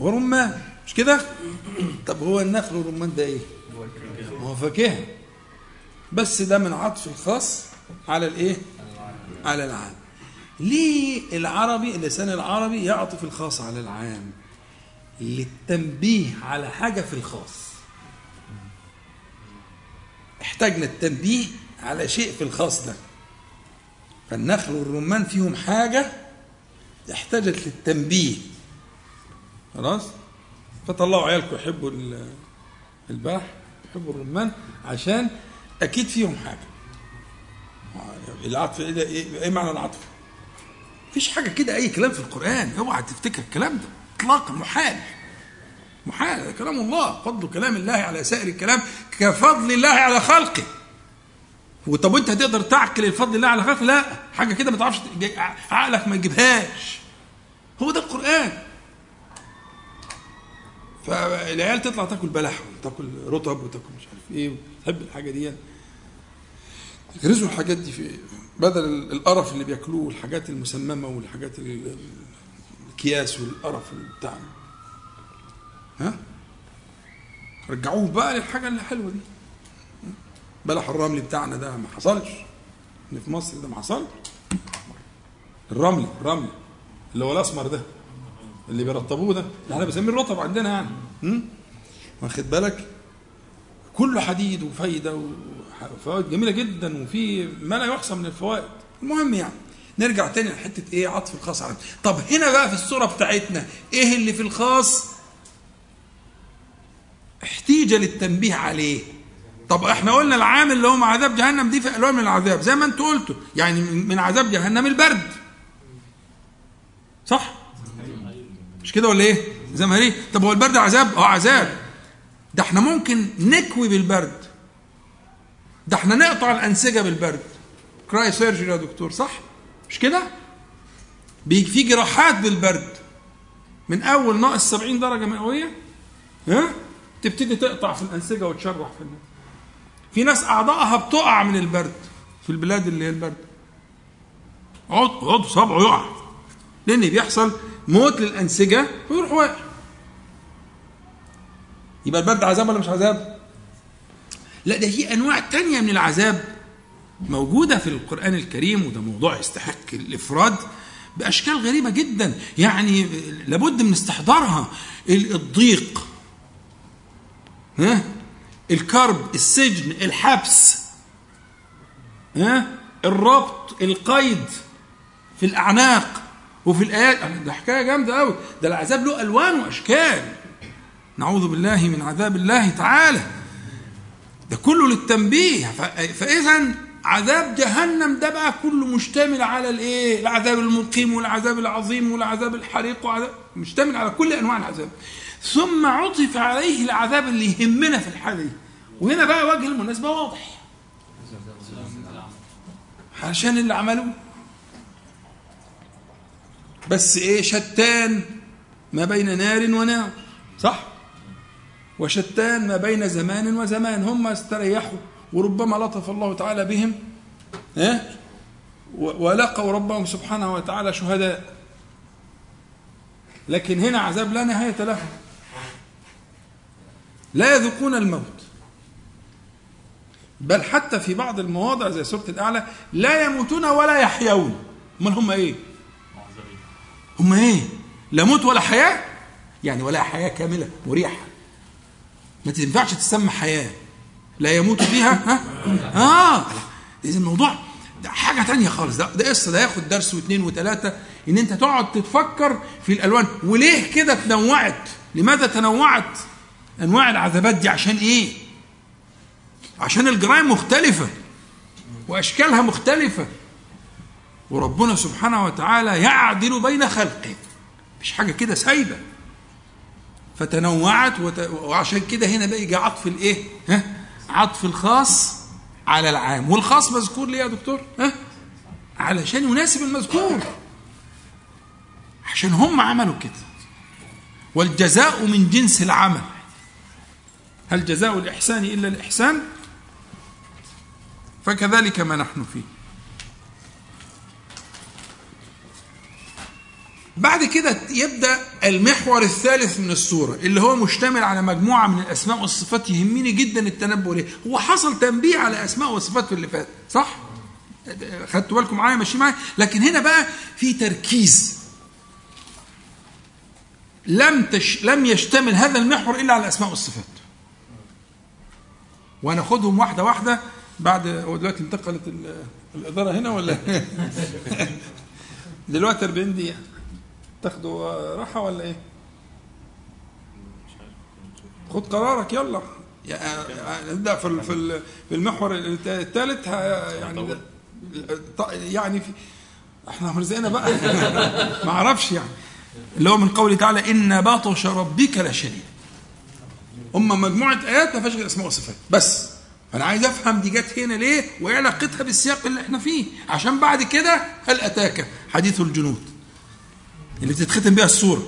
ورمان. مش كده؟ طب هو النخل والرمان ده إيه؟ ما هو فاكهة. بس ده من عطف الخاص على الايه؟ على العام ليه العربي اللسان العربي يعطف الخاص على العام للتنبيه على حاجة في الخاص. احتاجنا التنبيه على شيء في الخاص ده. فالنخل والرمان فيهم حاجة احتاجت للتنبيه. خلاص؟ فطلعوا عيالكم يحبوا ال- البلح يحبوا الرمان عشان أكيد فيهم حاجة. العطف إيه؟ إيه إيه معنى العطف؟ مفيش حاجة كده أي كلام في القرآن. أوعى تفتكر الكلام ده اطلاقا محال. محال هذا كلام الله. فضل كلام الله على سائر الكلام كفضل الله على خلقه. وطب وأنت هتقدر تعقل الفضل الله على خلقه؟ لا. حاجة كده ما تعرفش عقلك ما يجيبهاش. هو ده القرآن. فالعيال تطلع تاكل بلح وتاكل رطب وتاكل مش عارف إيه. وتحب الحاجة دي. يغرزوا الحاجات دي في بدل القرف اللي بياكلوه والحاجات المسممة والحاجات ال- الكياس والقرف بتاع ها؟ رجعوه بقى للحاجة اللي حلوة دي. بلح الرمل بتاعنا ده ما حصلش. اللي في مصر ده ما حصلش. الرمل الرمل. اللي هو الأسمر ده. اللي بيرطبوه ده. اللي إحنا بنسميه الرطب عندنا يعني? واخد بالك؟ كله حديد وفايدة وفوائد جميلة جدا وفي ما لا يحصى من الفوائد. المهم يعني نرجع تاني لحتة إيه عطف الخاص على طب هنا بقى في الصورة بتاعتنا إيه اللي في الخاص؟ احتيج للتنبيه عليه. طب إحنا قلنا العام اللي هو عذاب جهنم دي في الوان من العذاب. زي ما انت قلتوا. يعني من عذاب جهنم البرد. صح؟ مش كده ولا إيه؟ زي ما هي طب هو البرد عذاب؟ آه عذاب. ده إحنا ممكن نكوي بالبرد. ده إحنا نقطع الأنسجة بالبرد. cryosurgery يا دكتور صح؟ مش كده؟ بي- في جراحات بالبرد. من أول ناقص 70 درجة مئوية ها؟ تبتدي تقطع في الأنسجة وتشرح في الناس. في ناس أعضائها بتقع من البرد في البلاد اللي هي البرد. عضو عضو صبعه يقع. لأن بيحصل موت للأنسجة ويروح واقع يبقى البرد عذاب ولا مش عذاب؟ لا ده في أنواع تانية من العذاب موجودة في القرآن الكريم وده موضوع يستحق الإفراد بأشكال غريبة جدا. يعني لابد من استحضارها. ال- الضيق. ها؟ الكرب السجن الحبس. ها؟ الربط القيد في الأعناق وفي الآيات ده حكاية جامدة أوي. ده العذاب له ألوان وأشكال. نعوذ بالله من عذاب الله تعالى. ده كله للتنبيه. فاذا عذاب جهنم ده بقى كله مشتمل على الإيه؟ العذاب المقيم والعذاب العظيم والعذاب الحريق وعذاب مشتمل على كل أنواع العذاب. ثم عطف عليه العذاب اللي يهمنا في الحالة دي. وهنا بقى وجه المناسبة واضح. عشان اللي عملوه بس إيه؟ شتان ما بين نار ونار. صح؟ وشتان ما بين زمان وزمان. هم استريحوا وربما لطف الله تعالى بهم ها و- ولقوا ربهم سبحانه وتعالى شهداء. لكن هنا عذاب لا نهاية له. لا يذوقون الموت. بل حتى في بعض المواضع زي سورة الأعلى لا يموتون ولا يحيون. امال هم إيه؟ هم إيه؟ لا موت ولا حياة؟ يعني ولا حياة كاملة مريحة. ما تنفعش تسمى حياة. لا يموت فيها ها؟ آه. اذا الموضوع ده حاجة تانية خالص. ده ده قصة ده ياخد درس واثنين وثلاثة إن أنت تقعد تتفكر في الألوان. وليه كده تنوعت؟ لماذا تنوعت أنواع العذابات دي؟ عشان إيه؟ عشان الجرائم مختلفة وأشكالها مختلفة. وربنا سبحانه وتعالى يعدل بين خلقه. مش حاجة كده سايبة. فتنوعت وت... وعشان كده هنا بقى يجي عطف الايه؟ ها؟ عطف الخاص على العام والخاص مذكور ليه يا دكتور؟ ها؟ علشان يناسب المذكور عشان هم عملوا كده والجزاء من جنس العمل هل جزاء الإحسان إلا الإحسان؟ فكذلك ما نحن فيه بعد كده يبدأ المحور الثالث من السورة اللي هو مشتمل على مجموعة من الأسماء والصفات يهمني جدا التنبؤ ليه؟ هو حصل تنبيه على أسماء وصفات في اللي فات صح؟ خدتوا بالكم معايا؟ ماشي معايا؟ لكن هنا بقى في تركيز. لم تش... لم يشتمل هذا المحور إلا على الأسماء والصفات. وناخدهم واحدة واحدة بعد هو دلوقتي انتقلت ال- الإدارة هنا ولا؟ دلوقتي 40 دقيقة. تاخدوا راحة ولا إيه؟ خد قرارك يلا. نبدا في في في المحور الثالث يعني يعني في إحنا مرزقنا بقى. ما أعرفش يعني. اللي هو من قوله تعالى إن بطش ربك لشديد. هم مجموعة آيات ما فيهاش غير أسماء وصفات. بس. فانا عايز أفهم دي جت هنا ليه؟ وإيه علاقتها بالسياق اللي إحنا فيه؟ عشان بعد كده هل أتاك حديث الجنود. اللي بتتختم بها السوره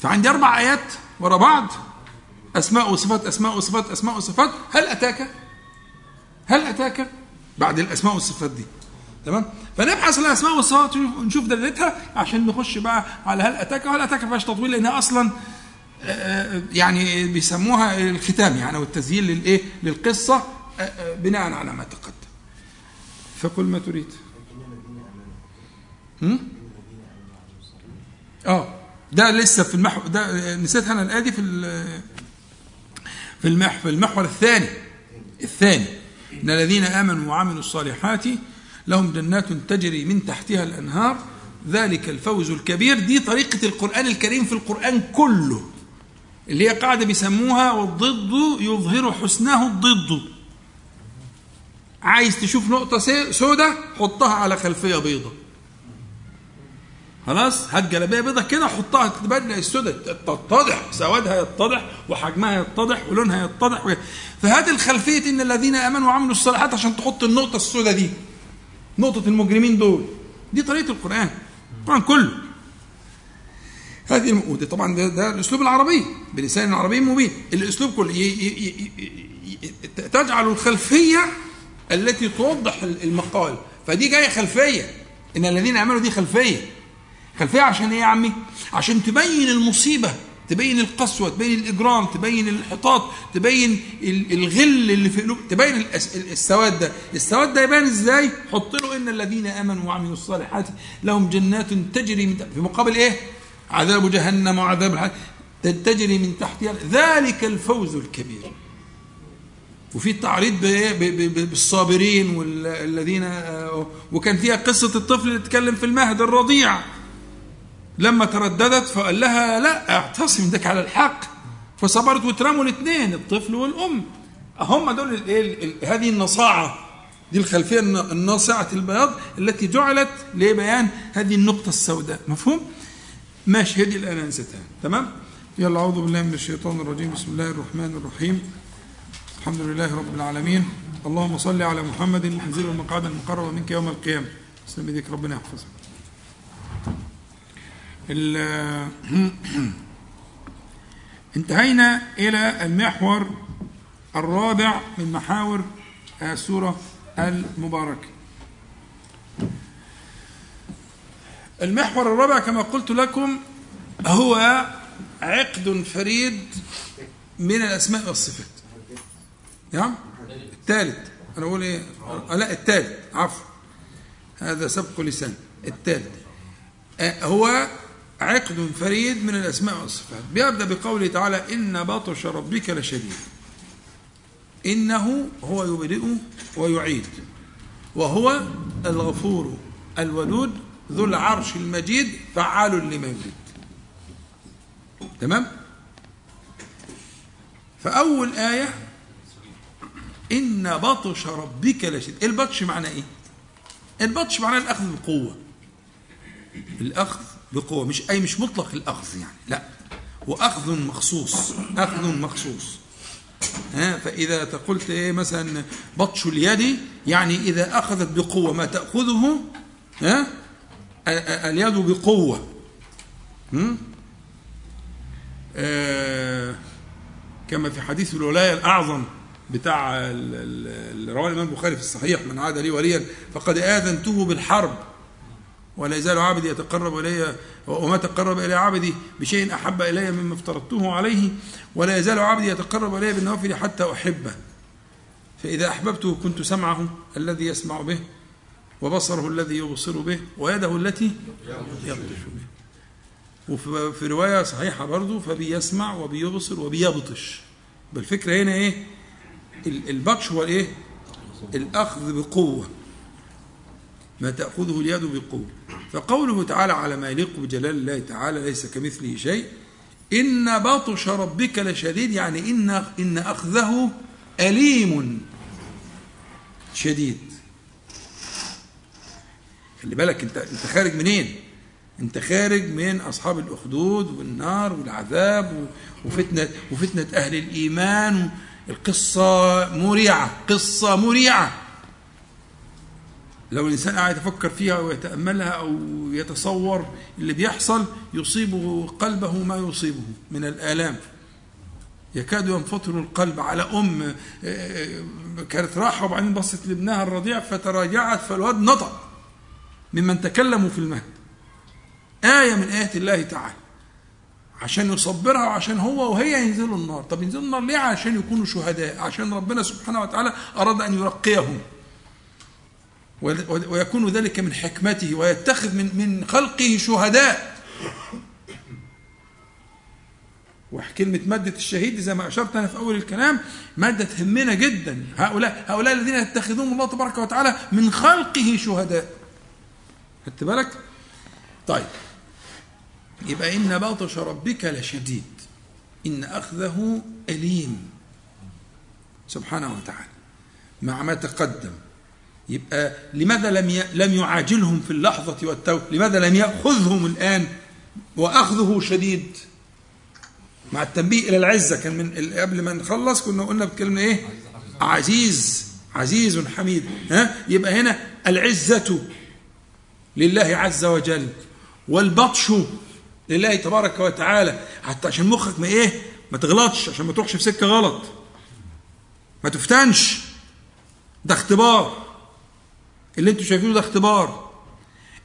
فعندي أربع آيات ورا بعض. أسماء وصفات أسماء وصفات أسماء وصفات. هل أتاك؟ هل أتاك؟ بعد الأسماء والصفات دي. تمام؟ فنبحث عن الأسماء والصفات ونشوف دلالتها عشان نخش بقى على هل أتاك وهل أتاك. ما فيهاش تطويل لأنها أصلا آه، يعني بيسموها الختام يعني أو التسجيل للإيه؟ للقصة آه، آه، بناء على ما تقدم. فقل ما تريد. هم؟ آه ده لسه في المحور ده نسيت أنا الآية دي في في المح في المحور الثاني الثاني. إن الذين آمنوا وعملوا الصالحات لهم جنات تجري من تحتها الأنهار. ذلك الفوز الكبير. دي طريقة القرآن الكريم في القرآن كله. اللي هي قاعدة بيسموها والضد يظهر حسنه الضد. عايز تشوف نقطة سودة حطها على خلفية بيضة. خلاص هات جلابية بيضة كده حطها تبان السودة تتضح سوادها يتضح وحجمها يتضح ولونها يتضح. فهات الخلفية إن الذين آمنوا وعملوا الصالحات عشان تحط النقطة السوداء دي نقطة المجرمين دول دي طريقة القرآن القرآن كله هذه ودي طبعا ده, ده الأسلوب العربي بلسان عربي مبين الأسلوب كله. ي... ي... ي... ي... تجعل الخلفية التي توضح المقال فدي جاية خلفية إن الذين آمنوا دي خلفية خلفيه عشان إيه يا عمي؟ عشان تبين المصيبة تبين القسوة تبين الإجرام تبين الانحطاط تبين ال- الغل اللي في قلوب تبين السواد ده. السواد ده يبان إزاي؟ حط له إن الذين آمنوا وعملوا الصالحات لهم جنات تجري من في مقابل إيه؟ عذاب جهنم وعذاب الحريق تجري من تحتها ذلك الفوز الكبير. وفي تعريض بالصابرين والذين آه، وكان فيها قصة الطفل اللي اتكلم في المهد الرضيع. لما ترددت فقال لها لا اعتصم دك على الحق. فصبرت وترموا الاثنين الطفل والأم. هم دول هذه النصاعة. دي الخلفية الن- الناصعة البياض التي جعلت لبيان هذه النقطة السوداء. مفهوم؟ ماشي هذه الآن أنستها. تمام؟ يلا أعوذ بالله من الشيطان الرجيم. بسم الله الرحمن الرحيم. الحمد لله رب العالمين. اللهم صل على محمد انزل المقعد المقرب منك يوم القيامة. اسلم بيديك ربنا يحفظك. انتهينا إلى المحور الرابع من محاور السورة المباركة. المحور الرابع كما قلت لكم هو عقد فريد من الأسماء والصفات. نعم؟ الثالث. أنا أقول إيه؟ آه، لا الثالث. عفوا. هذا سبق لسان الثالث. آه، هو عقد فريد من الأسماء والصفات. بيبدأ بقوله تعالى إن بطش ربك لشديد. إنه هو يبدئ ويعيد. وهو الغفور الودود ذو العرش المجيد فعال لما يريد. تمام؟ فأول آية إن بطش ربك لشديد. البطش معناه إيه؟ البطش معناه الأخذ بقوة الأخذ بقوة. مش أي مش مطلق الأخذ يعني لا. وأخذ مخصوص أخذ مخصوص. ها فإذا قلت إيه مثلا بطش اليد يعني إذا أخذت بقوة ما تأخذه ها اليد بقوة؟ آه كما في حديث الولاية الأعظم بتاع رواه الإمام البخاري في الصحيح من عاد لي وليا فقد آذنته بالحرب. ولا يزال عبدي يتقرب إلي وما تقرب إلي عبدي بشيء أحب إلي مما افترضته عليه ولا يزال عبدي يتقرب إلي بالنوافل حتى أحبه. فإذا أحببته كنت سمعه الذي يسمع به وبصره الذي يبصر به ويده التي يبطش به. وفي في رواية صحيحة برضه فبيسمع وبيبصر وبيبطش بالفكرة هنا ال- البطش هو الإيه؟ الأخذ بقوة. ما تأخذه اليد بقوه فقوله تعالى على ما يليق بجلال الله تعالى ليس كمثله شيء. إن بطش ربك لشديد يعني إن إن أخذه أليم. شديد. خلي بالك أنت أنت خارج منين؟ أنت خارج من أصحاب الأخدود والنار والعذاب و- وفتنة وفتنة أهل الإيمان. القصة مريعة قصة مريعة. لو الإنسان قاعد يتفكر فيها ويتأملها أو يتصور اللي بيحصل يصيبه قلبه ما يصيبه من الآلام. يكاد ينفطر القلب على أم آه، كانت راحة وبعدين بصت لابنها الرضيع فتراجعت فالواد نطق ممن تكلموا في المهد. آية من آيات الله تعالى. عشان يصبرها وعشان هو وهي ينزلوا النار. طب ينزلوا النار ليه؟ عشان يكونوا شهداء عشان ربنا سبحانه وتعالى أراد أن يرقيهم. ويكون ذلك من حكمته ويتخذ من من خلقه شهداء. وكلمة مادة الشهيد زي ما أشرت أنا في أول الكلام مادة تهمنا جدا. هؤلاء هؤلاء الذين يتخذون الله تبارك وتعالى من خلقه شهداء. خدت بالك؟ طيب. يبقى إن بطش ربك لشديد. إن أخذه أليم. سبحانه وتعالى. مع ما تقدم. يبقى لماذا لم. لم يعاجلهم في اللحظة والتو لماذا لم يأخذهم الآن وأخذه شديد؟ مع التنبيه إلى العزة. كان من قبل ما نخلص كنا قلنا بكلمة إيه؟ عزيز. عزيز حميد. ها؟ يبقى هنا العزة لله عز وجل والبطش لله تبارك وتعالى. حتى عشان مخك ما إيه؟ ما تغلطش عشان ما تروحش في سكة غلط. ما تفتنش. ده اختبار. اللي أنتوا شايفينه ده اختبار.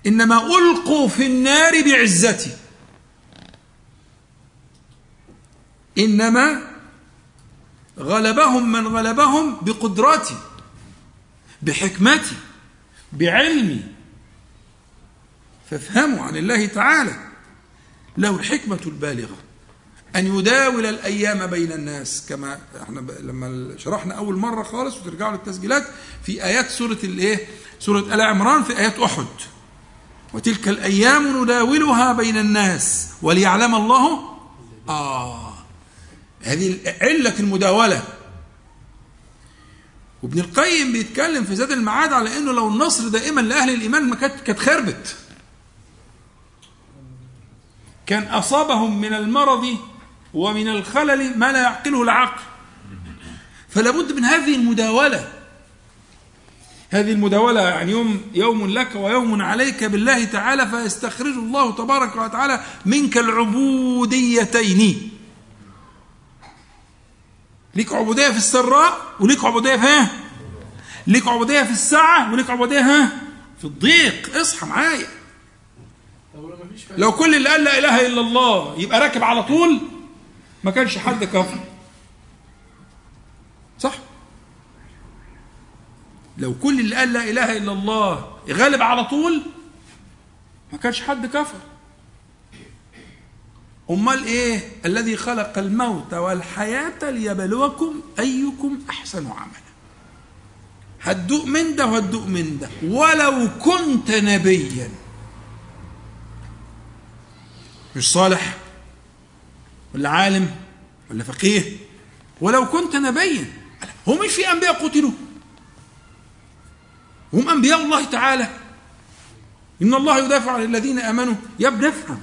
إنما ألقوا في النار بعزتي. إنما غلبهم من غلبهم بقدرتي بحكمتي بعلمي. فافهموا عن الله تعالى. له الحكمة البالغة. أن يداول الأيام بين الناس كما إحنا لما شرحنا أول مرة خالص وترجعوا للتسجيلات في آيات سورة الإيه؟ سورة آل عمران في آيات أحد. وتلك الأيام نداولها بين الناس وليعلم الله. آه. هذه علة المداولة. وابن القيم بيتكلم في زاد المعاد على إنه لو النصر دائما لأهل الإيمان ما كانت كانت خربت. كان أصابهم من المرض ومن الخلل ما لا يعقله العقل. فلا بد من هذه المداولة. هذه المداولة يعني يوم يوم لك ويوم عليك بالله تعالى فيستخرج الله تبارك وتعالى منك العبوديتين. ليك عبودية في السراء وليك عبودية في ها ليك عبودية في الساعة وليك عبودية ها في الضيق. اصحى معايا. لو كل اللي قال لا إله إلا الله يبقى راكب على طول ما كانش حد كفر صح لو كل اللي قال لا إله إلا الله غالب على طول ما كانش حد كفر. أمال إيه؟ الذي خلق الموت والحياة ليبلوكم أيكم أحسن عملا. هتدوق من ده وهتدوق من ده. ولو كنت نبيا. مش صالح؟ ولا عالم؟ ولا فقيه؟ ولو كنت نبيا. هو مش في أنبياء قتلوا. هم أنبياء الله تعالى. إن الله يدافع عن الذين آمنوا. يا ابن افهم.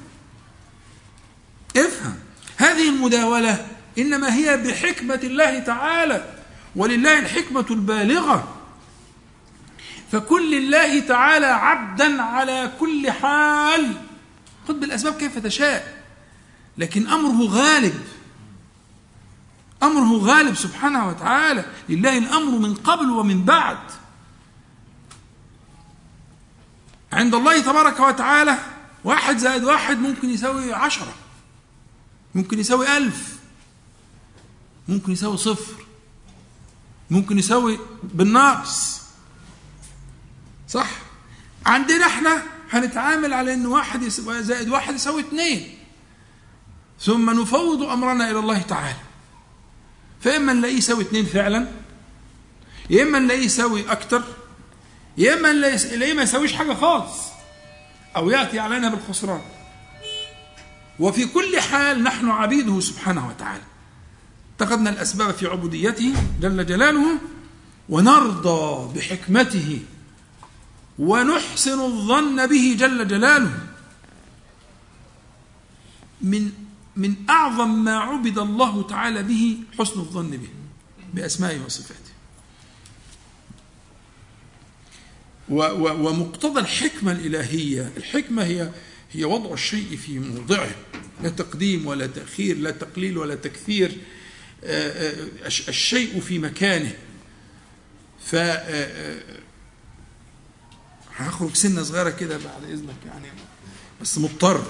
افهم. هذه المداولة إنما هي بحكمة الله تعالى ولله الحكمة البالغة. فكن لله تعالى عبدا على كل حال. خذ بالأسباب كيف تشاء. لكن أمره غالب. أمره غالب سبحانه وتعالى. لله الأمر من قبل ومن بعد. عند الله تبارك وتعالى واحد زائد واحد ممكن يساوي عشرة ممكن يساوي ألف ممكن يساوي صفر ممكن يساوي بالناقص. صح؟ عندنا إحنا هنتعامل على إن واحد زائد واحد يساوي اثنين. ثم نفوض أمرنا إلى الله تعالى. فإما نلاقيه يساوي اثنين فعلا يا إما نلاقيه يساوي أكتر. يا إما نلاقيه ما يساويش حاجة خالص أو يأتي علينا بالخسران. وفي كل حال نحن عبيده سبحانه وتعالى. اتخذنا الأسباب في عبوديته جل جلاله ونرضى بحكمته ونحسن الظن به جل جلاله. من من أعظم ما عبد الله تعالى به حسن الظن به بأسمائه وصفاته. ومقتضى الحكمة الإلهية. الحكمة هي هي وضع الشيء في موضعه. لا تقديم ولا تأخير لا تقليل ولا تكثير. آه، آه، الشيء في مكانه. ف آه، هخرج سنة صغيرة كده بعد إذنك يعني بس مضطر.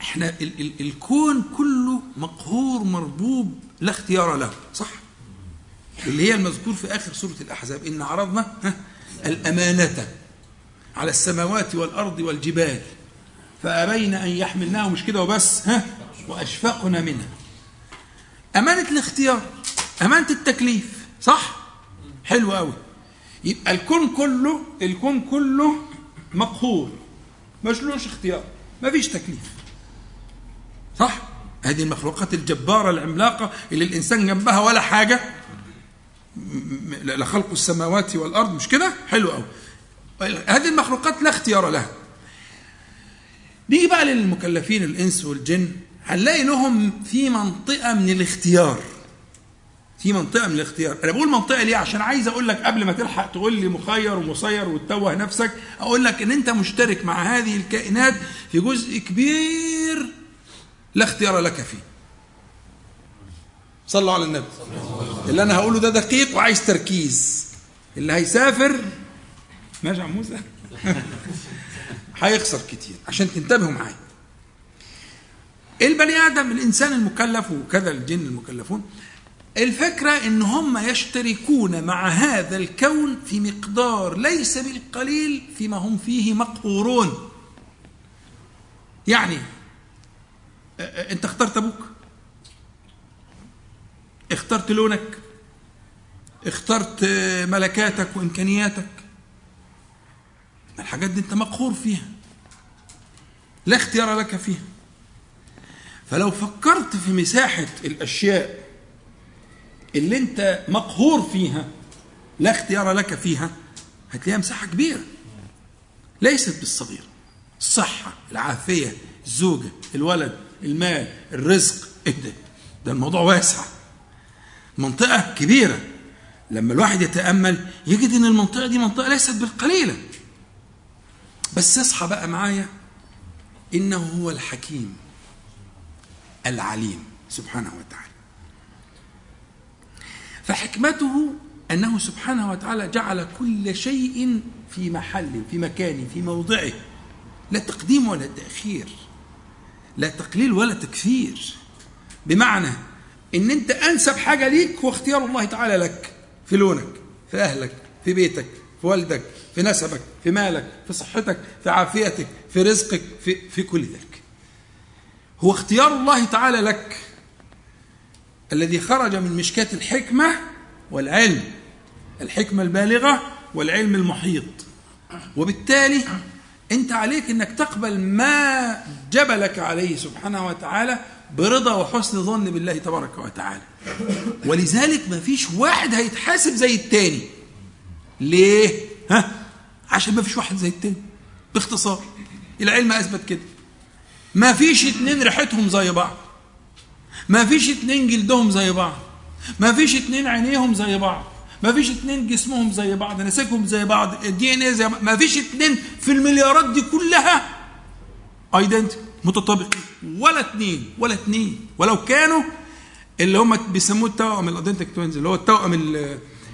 إحنا ال ال الكون كله مقهور مربوب لا اختيار له صح؟ اللي هي المذكور في آخر سورة الأحزاب. إن عرضنا الأمانة على السماوات والأرض والجبال فابين أن يحملناه مش كده وبس ها وأشفقنا منها. أمانة الاختيار أمانة التكليف صح؟ حلو قوي يبقى الكون كله الكون كله مقهور مشلوش اختيار ما فيش تكليف. صح؟ هذه المخلوقات الجبارة العملاقة اللي الإنسان جنبها ولا حاجة. لخلق السماوات والأرض مش كده؟ حلو قوي هذه المخلوقات لا اختيار لها. نيجي بقى للمكلفين الإنس والجن. هنلاقي لهم في منطقة من الاختيار. في منطقة من الاختيار. أنا بقول منطقة ليه؟ عشان عايز أقول لك قبل ما تلحق تقول لي مخير ومسير وتتوه نفسك أقول لك إن أنت مشترك مع هذه الكائنات في جزء كبير لا اختيار لك فيه. صلوا على النبي. اللي أنا هقوله ده دقيق وعايز تركيز. اللي هيسافر ماشي يا موسى؟ هيخسر كتير عشان تنتبهوا معايا. البني آدم الإنسان المكلف وكذا الجن المكلفون؟ الفكرة إن هم يشتركون مع هذا الكون في مقدار ليس بالقليل فيما هم فيه مقهورون. يعني أنت اخترت أبوك؟ اخترت لونك اخترت ملكاتك وإمكانياتك. الحاجات دي انت مقهور فيها لا اختيار لك فيها. فلو فكرت في مساحة الأشياء اللي انت مقهور فيها لا اختيار لك فيها هتلاقيها مساحة كبيرة. ليست بالصغير. الصحة العافية الزوجة الولد المال الرزق إيه ده؟ ده الموضوع واسع. منطقة كبيرة. لما الواحد يتأمل يجد إن المنطقة دي منطقة ليست بالقليلة. بس اصحى بقى معايا. إنه هو الحكيم العليم سبحانه وتعالى. فحكمته أنه سبحانه وتعالى جعل كل شيء في محل في مكان في موضعه. لا تقديم ولا تأخير. لا تقليل ولا تكثير بمعنى إن أنت أنسب حاجة ليك هو اختيار الله تعالى لك في لونك في أهلك في بيتك في والدك في نسبك في مالك في صحتك في عافيتك في رزقك في, في كل ذلك. هو اختيار الله تعالى لك الذي خرج من مشكاة الحكمة والعلم الحكمة البالغة والعلم المحيط. وبالتالي أنت عليك أنك تقبل ما جبلك عليه سبحانه وتعالى برضا وحسن ظن بالله تبارك وتعالى. ولذلك ما فيش واحد هيتحاسب زي التاني. ليه؟ ها؟ عشان ما فيش واحد زي التاني. باختصار العلم أثبت كده. ما فيش اتنين ريحتهم زي بعض. ما فيش اتنين جلدهم زي بعض. ما فيش اتنين عينيهم زي بعض. ما فيش اتنين جسمهم زي بعض نسيجهم زي بعض ال DNA زي بعض. ما فيش اتنين في المليارات دي كلها ident متطابقين. ولا اتنين ولا اتنين. ولو كانوا اللي هم بيسموه التوأم ال identic twins اللي هو التوأم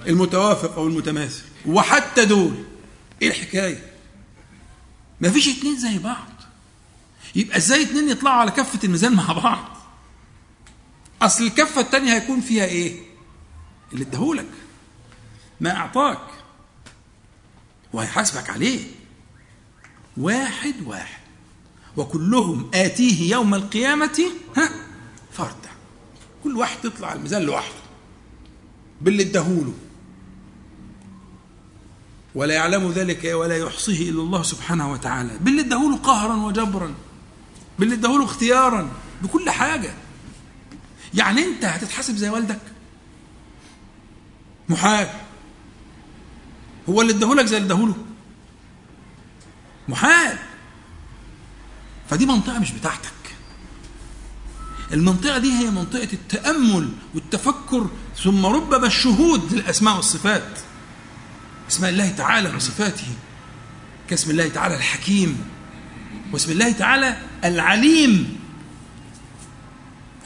المتوافق أو المتماثل وحتى دول إيه الحكاية؟ ما فيش اتنين زي بعض. يبقى إزاي اتنين يطلعوا على كفة الميزان مع بعض؟ أصل الكفة التانية هيكون فيها إيه؟ اللي اداهولك ما أعطاك. وهيحاسبك عليه. واحد واحد. وكلهم آتيه يوم القيامة ها فردا. كل واحد تطلع على الميزان لوحده. باللي اداهوله. ولا يعلم ذلك ولا يحصيه إلا الله سبحانه وتعالى. باللي اداهوله قهرا وجبرا. باللي اداهوله اختيارا. بكل حاجة. يعني انت هتتحاسب زي والدك؟ محال هو اللي اداهولك زي اللي اداهوله. محال فدي منطقة مش بتاعتك. المنطقة دي هي منطقة التأمل والتفكر ثم ربما الشهود للأسماء والصفات. اسماء الله تعالى وصفاته. كاسم الله تعالى الحكيم. واسم الله تعالى العليم.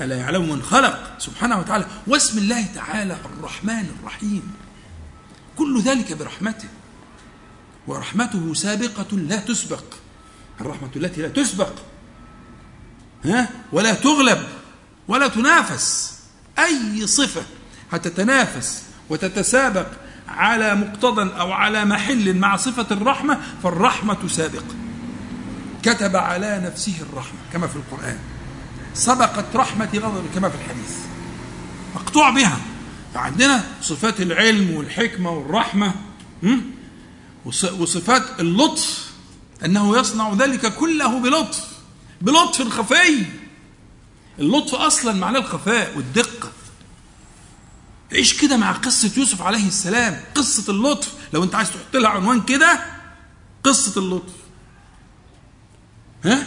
ألا يعلم من خلق سبحانه وتعالى. واسم الله تعالى الرحمن الرحيم. كل ذلك برحمته. ورحمته سابقة لا تسبق. الرحمة التي لا تسبق. ها؟ ولا تغلب ولا تنافس. أي صفة هتتنافس وتتسابق على مقتضى أو على محل مع صفة الرحمة فالرحمة سابقة. كتب على نفسه الرحمة كما في القرآن. سبقت رحمة غضب كما في الحديث. مقطوع بها. فعندنا صفات العلم والحكمة والرحمة وصفات اللطف أنه يصنع ذلك كله بلطف بلطف خفي. اللطف أصلا معناه الخفاء والدقة. عيش كده مع قصة يوسف عليه السلام قصة اللطف. لو أنت عايز تحط لها عنوان كده قصة اللطف. ها؟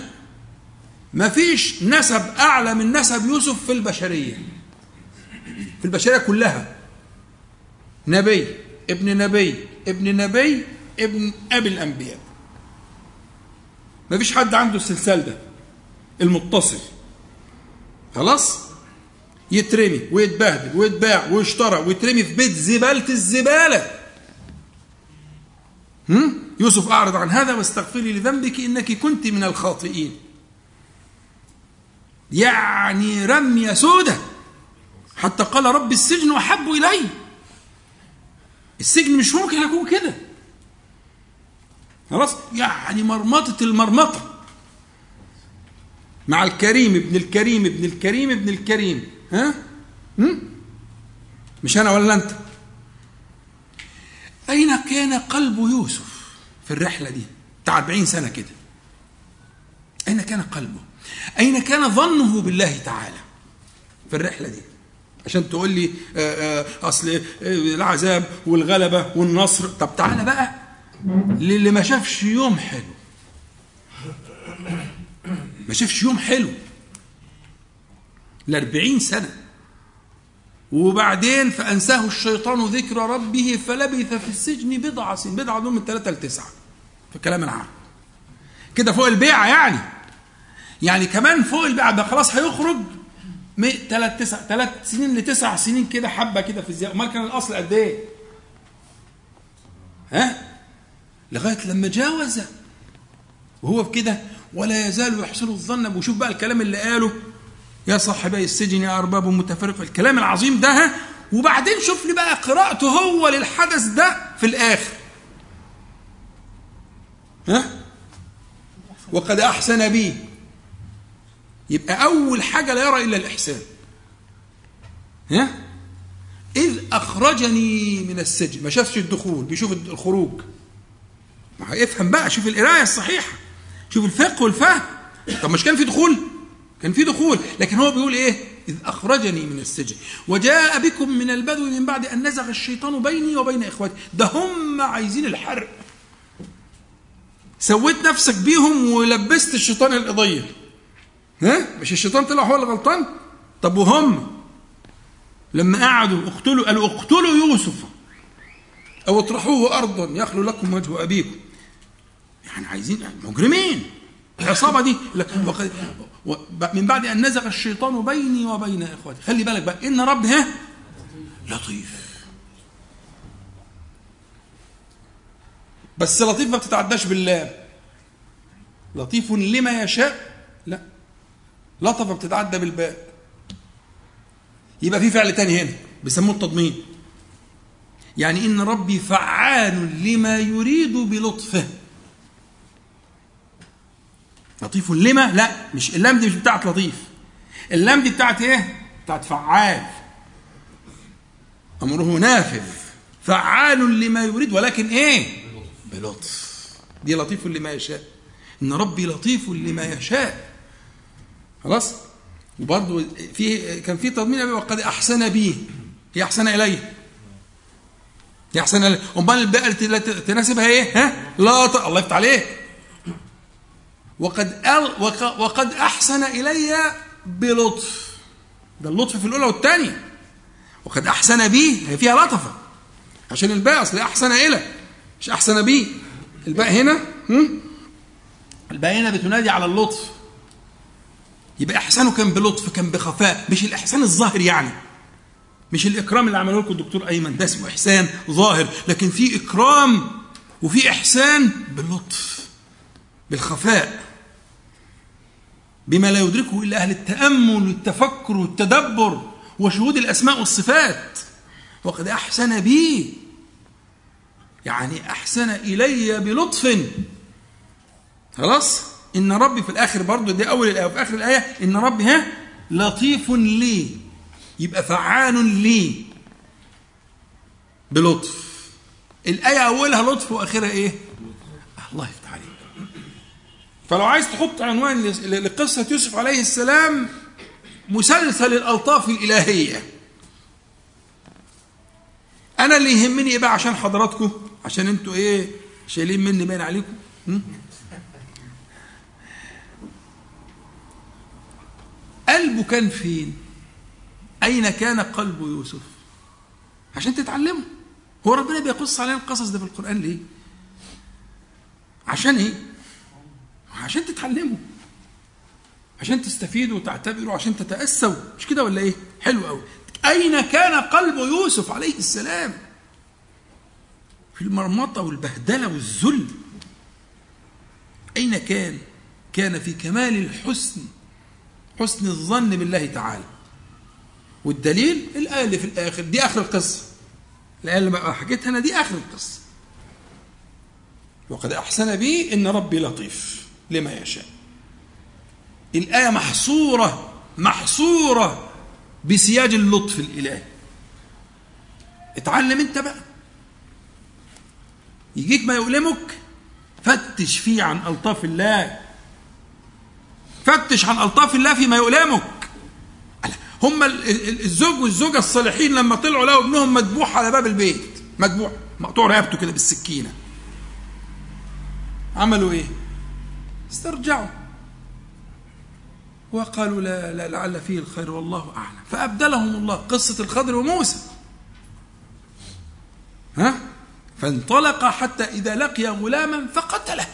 ما فيش نسب أعلى من نسب يوسف في البشرية. في البشرية كلها. نبي ابن نبي ابن نبي ابن أبي الأنبياء. ما فيش حد عنده السلسال ده المتصل. خلاص؟ يترمي ويتبهدل ويتباع ويشترى ويترمي في بيت زبالة الزبالة. هم؟ يوسف أعرض عن هذا واستغفري لذنبك إنك كنت من الخاطئين. يعني رمية سودة. حتى قال رب السجن أحب إلي. السجن مش ممكن يكون كده. خلاص؟ يعني مرمطة المرمطة. مع الكريم ابن الكريم ابن الكريم ابن الكريم. ها؟ هم؟ مش أنا ولا أنت؟ أين كان قلب يوسف في الرحلة دي؟ بتاع 40 سنة كده. أين كان قلبه؟ أين كان ظنه بالله تعالى في الرحلة دي؟ عشان تقول لي آه، آه، أصل آه، العذاب والغلبة والنصر. طب تعالى بقى. للي ما شافش يوم حلو. ما شافش يوم حلو. الأربعين سنة. وبعدين فأنساه الشيطان ذكر ربه فلبث في السجن بضع سنين. بضع دول من ثلاثة لتسعة. في الكلام العام. كده فوق البيعة يعني. يعني كمان فوق البيعة. ده خلاص هيخرج ثلاث تسع ثلاث سنين لتسع سنين كده حبة كده في الزيادة أمال كان الأصل قد إيه؟ ها؟ لغاية لما جاوز. وهو بكده ولا يزال يحسن الظن. وشوف بقى الكلام اللي قاله. يا صاحبي السجن يا أرباب متفرقة الكلام العظيم ده ها؟ وبعدين شوف لي بقى قراءته هو للحدث ده في الآخر. ها؟ وقد أحسن بي. يبقى أول حاجة لا يرى إلا الإحسان. ها؟ إذ أخرجني من السجن. ما شافش الدخول بيشوف الخروج. ما هيفهم بقى شوف القراية الصحيحة شوف الفقه والفهم. طب مش كان في دخول؟ كان في دخول لكن هو بيقول إيه؟ إذ أخرجني من السجن. وجاء بكم من البدو من بعد أن نزغ الشيطان بيني وبين إخواتي ده هم عايزين الحرق سويت نفسك بيهم ولبست الشيطان القضية. ها؟ مش الشيطان طلع هو اللي غلطان؟ طب وهم؟ لما قعدوا اقتلوا قالوا اقتلوا يوسف. أو اطرحوه ارضا يخلو لكم وجه أبيكم. يعني عايزين مجرمين. العصابة دي من بعد أن نزغ الشيطان بيني وبين إخواتي. خلي بالك بقى إن رب ها لطيف. بس لطيف ما بتتعداش باللام لطيف لما يشاء. لا. لطف بتتعدى بالباء. يبقى في فعل تاني هنا بيسموه التضمين. يعني إن ربي فعال لما يريد بلطفه. لطيف. لما؟ لا مش اللام دي مش بتاعت لطيف. اللام دي بتاعت إيه؟ بتاعت فعال. أمره نافذ. فعال لما يريد ولكن إيه؟ بلطف. دي لطيف لما يشاء. إن ربي لطيف لما يشاء. خلاص؟ وبرضه في كان في تضمين أبي وقد أحسن بي. هي أحسن اليه هي أحسن اليه أمال التي تناسبها إيه؟ ها؟ لا. الله يفتح عليك. وقد. وقد أحسن إلي بلطف. ده اللطف في الأولى والثانيه وقد أحسن بي هي فيها لطفه عشان الباء أصل أحسن إلى. مش أحسن بي. الباء هنا؟ الباء هنا بتنادي على اللطف. يبقى إحسانه كان بلطف كان بخفاء. مش الإحسان الظاهر يعني. مش الإكرام اللي عمله لكم الدكتور أيمن. ده اسمه إحسان ظاهر. لكن في إكرام وفي إحسان باللطف بالخفاء. بما لا يدركه إلا أهل التأمل والتفكر والتدبر وشهود الأسماء والصفات. وقد أحسن بي. يعني أحسن إلي بلطف. خلاص؟ إن ربي في الآخر برضه دي أول الآية وفي آخر الآية إن ربي ها لطيف لي. يبقى فعال لي. بلطف. الآية أولها لطف وأخرها إيه؟ الله فلو عايز تحط عنوان لقصة يوسف عليه السلام مسلسل الألطاف الإلهية. أنا اللي يهمني إيه بقى عشان حضراتكم؟ عشان أنتوا إيه شايلين مني باين عليكم? قلبه كان فين؟ أين كان قلب يوسف؟ عشان تتعلموا هو ربنا بيقص علينا القصص ده في القرآن ليه؟ عشان إيه؟ عشان تتعلموا. عشان تستفيدوا وتعتبروا عشان تتأسوا. مش كده ولا إيه؟ حلو قوي أين كان قلب يوسف عليه السلام؟ في المرمطة والبهدلة والذل. أين كان؟ كان في كمال الحسن حسن الظن بالله تعالى. والدليل؟ الآية اللي في الآخر. دي آخر القصة. الآية اللي بقى حكيتها أنا دي آخر القصة. وقد أحسن بي إن ربي لطيف. لما يشاء. الآية محصورة محصورة بسياج اللطف الإلهي. اتعلم انت بقى. يجيك ما يؤلمك فتش فيه عن ألطاف الله. فتش عن ألطاف الله فيما يؤلمك. هم الزوج والزوجة الصالحين لما طلعوا لقوا ابنهم مذبوح على باب البيت. مذبوح مقطوع رقبته كده بالسكينة. عملوا إيه؟ استرجعوا. وقالوا لا, لا لعل فيه الخير والله أعلم. فأبدلهم الله قصة الخضر وموسى. ها؟ فانطلق حتى إذا لقي غلاما فقتله.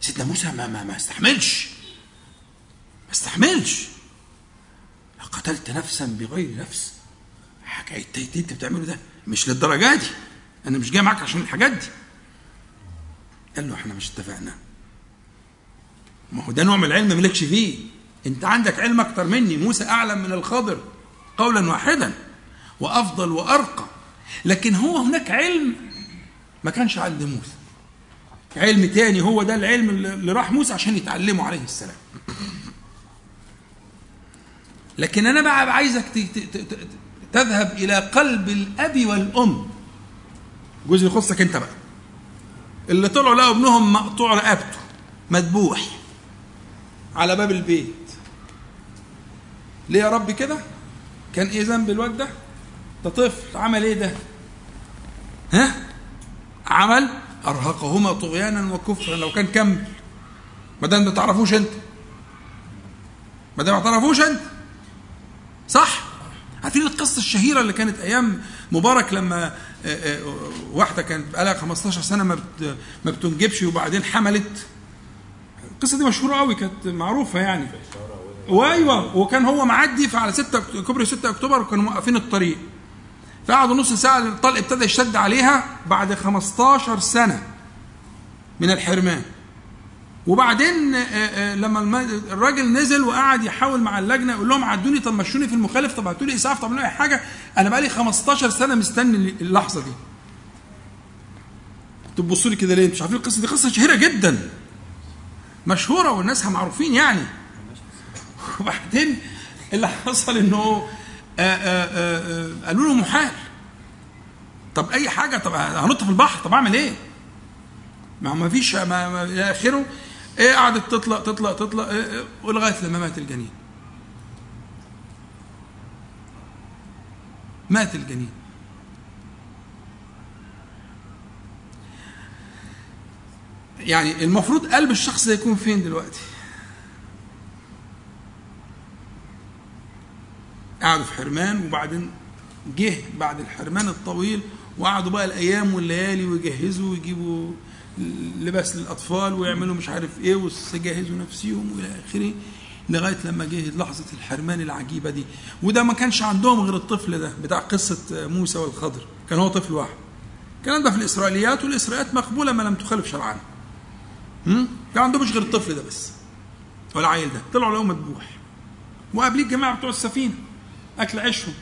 سيدنا موسى ما, ما, ما استحملش. ما استحملش. قتلت نفسا بغير نفس حكاية انت بتعمله ده مش للدرجة دي. أنا مش جاي معاك عشان الحاجات دي. قال له إحنا مش اتفقنا. ما هو ده نوع من العلم مالكش فيه. انت عندك علم أكتر مني. موسى أعلم من الخضر قولا واحدا وأفضل وأرقى. لكن هو هناك علم ما كانش عند موسى. علم تاني هو ده العلم اللي راح موسى عشان يتعلمه عليه السلام. لكن أنا بقى عايزك تذهب إلى قلب الأب والأم. جزء يخصك أنت بقى. اللي طلعوا لقوا ابنهم مقطوع رقبته مذبوح. على باب البيت. ليه يا رب كده؟ كان إيه ذنب الواد ده؟ ده طفل عمل إيه ده؟ ها؟ عمل؟ أرهقهما طغيانا وكفرا لو كان كمل ما دام ما تعرفوش أنت. ما دام ما تعرفوش أنت. صح؟ عارفين القصة الشهيرة اللي كانت أيام مبارك لما واحدة كانت بقالها 15 سنة ما بتنجبش وبعدين حملت القصة دي مشهورة قوي كانت معروفة يعني. وأيوة وكان هو معدي فعلى 6 كوبري 6 أكتوبر وكانوا موقفين الطريق. فقعدوا نص ساعة الطلق ابتدى يشتد عليها بعد 15 سنة من الحرمان. وبعدين آه، آه، لما الم- الراجل نزل وقعد يحاول مع اللجنة يقول لهم عدوني طب مشوني في المخالف طب هاتوا لي إسعاف طب أي حاجة. أنا بقالي 15 سنة مستني اللحظة دي. تبصوا لي كده ليه؟ مش عارفين القصة دي. قصة شهيرة جدا. مشهورة والناس معروفين يعني وبعدين اللي حصل إنه آه، آه، آه، قالوا له محال طب أي حاجة طب هنط في البحر طب أعمل إيه؟ ما ما فيش ما إلى آخره إيه قعدت تطلع تطلع تطلع إيه إيه ولغاية لما مات الجنين. مات الجنين. يعني المفروض قلب الشخص ده يكون فين دلوقتي؟ قعدوا في حرمان وبعدين جه بعد الحرمان الطويل وقعدوا بقى الأيام والليالي ويجهزوا ويجيبوا لباس للأطفال ويعملوا مش عارف إيه ويجهزوا نفسيهم وإلى آخره لغاية لما جه لحظة الحرمان العجيبة دي. وده ما كانش عندهم غير الطفل ده بتاع قصة موسى والخضر. كان هو طفل واحد. الكلام ده في الإسرائيليات والإسرائيليات مقبولة ما لم تخالف شرعنا هم؟ كان عندهمش غير الطفل ده بس. والعيل ده. طلعوا لقوا مذبوح. وقابليه الجماعة بتوع السفينة. أكل عيشهم.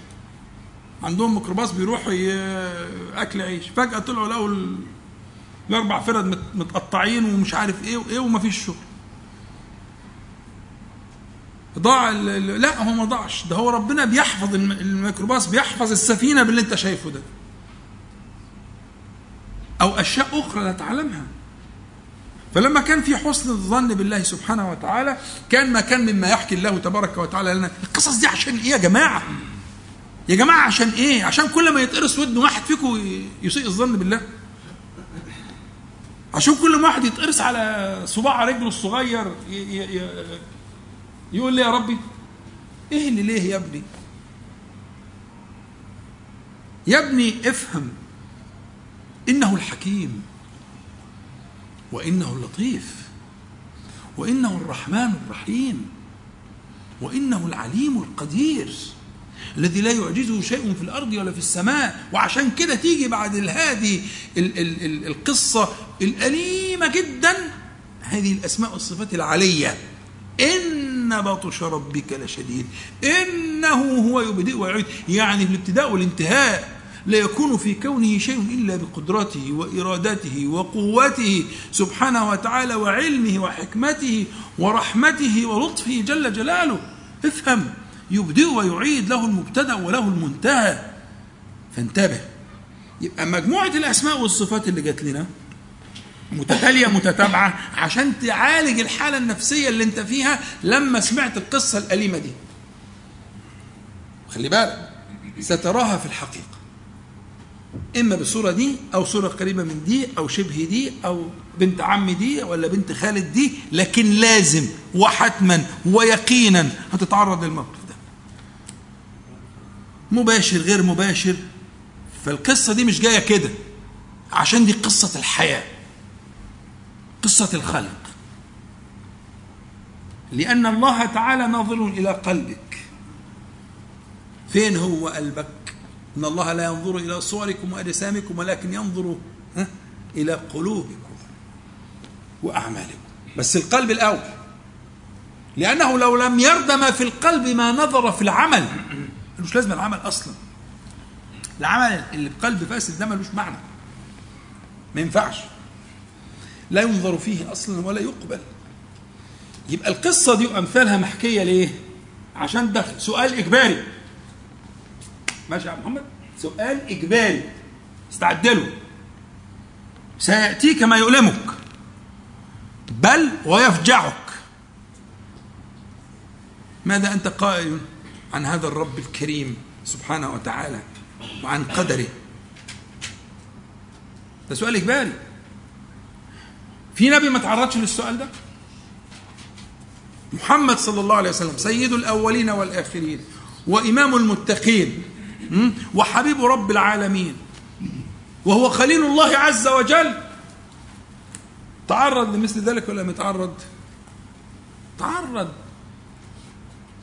عندهم ميكروباص بيروحوا أكل عيش. فجأة طلعوا لقوا ال- الأربع فرد مت- متقطعين ومش عارف إيه وايه ومفيش شغل. ضاع لا هو ما ضاعش. ده هو ربنا بيحفظ الم- الميكروباص بيحفظ السفينة باللي أنت شايفه ده. أو أشياء أخرى لا تعلمها. فلما كان في حسن الظن بالله سبحانه وتعالى كان ما كان مما يحكي الله تبارك وتعالى لنا. القصص دي عشان إيه يا جماعة؟ يا جماعة عشان إيه؟ عشان كل ما يتقرص ودن واحد فيكم يسيء الظن بالله. عشان كل ما واحد يتقرص على صباع رجله الصغير يقول لي يا ربي إيه اللي ليه يا ابني؟ يا ابني افهم إنه الحكيم. وإنه اللطيف وإنه الرحمن الرحيم وإنه العليم القدير الذي لا يعجزه شيء في الأرض ولا في السماء وعشان كده تيجي بعد هذه ال- ال- ال- القصة الأليمة جدا هذه الأسماء والصفات العلية. إن بطش ربك لشديد إنه هو يبدئ ويعيد يعني الابتداء والانتهاء. لا يكون في كونه شيء إلا بقدرته وإرادته وقوته سبحانه وتعالى وعلمه وحكمته ورحمته ولطفه جل جلاله. افهم. يبدئ ويعيد له المبتدأ وله المنتهى. فانتبه. يبقى مجموعة الأسماء والصفات اللي جات لنا متتالية متتابعة عشان تعالج الحالة النفسية اللي انت فيها لما سمعت القصة الأليمة دي. خلي بالك. ستراها في الحقيقة. إما بالصورة دي أو صورة قريبة من دي أو شبه دي أو بنت عم دي ولا بنت خالد دي لكن لازم وحتما ويقينا هتتعرض للموقف ده. مباشر غير مباشر فالقصة دي مش جاية كده عشان دي قصة الحياة قصة الخلق. لأن الله تعالى ناظر إلى قلبك. فين هو قلبك؟ إن الله لا ينظر إلى صوركم وأجسامكم ولكن ينظر إلى قلوبكم وأعمالكم. بس القلب الأول. لأنه لو لم يرد ما في القلب ما نظر في العمل ملوش لازمة العمل أصلا. العمل اللي بقلب فاسد ده ملوش معنى. ما ينفعش. لا ينظر فيه أصلا ولا يقبل. يبقى القصة دي وامثالها محكية ليه؟ عشان ده سؤال إجباري. ماشي يا محمد. سؤال إجباري. استعد له سيأتيك ما يؤلمك. بل ويفجعك. ماذا أنت قائل عن هذا الرب الكريم سبحانه وتعالى وعن قدره؟ ده سؤال إجباري. في نبي ما تعرضش للسؤال ده؟ محمد صلى الله عليه وسلم سيد الأولين والآخرين وإمام المتقين? وحبيب رب العالمين. وهو خليل الله عز وجل. تعرض لمثل ذلك ولا متعرض تعرض.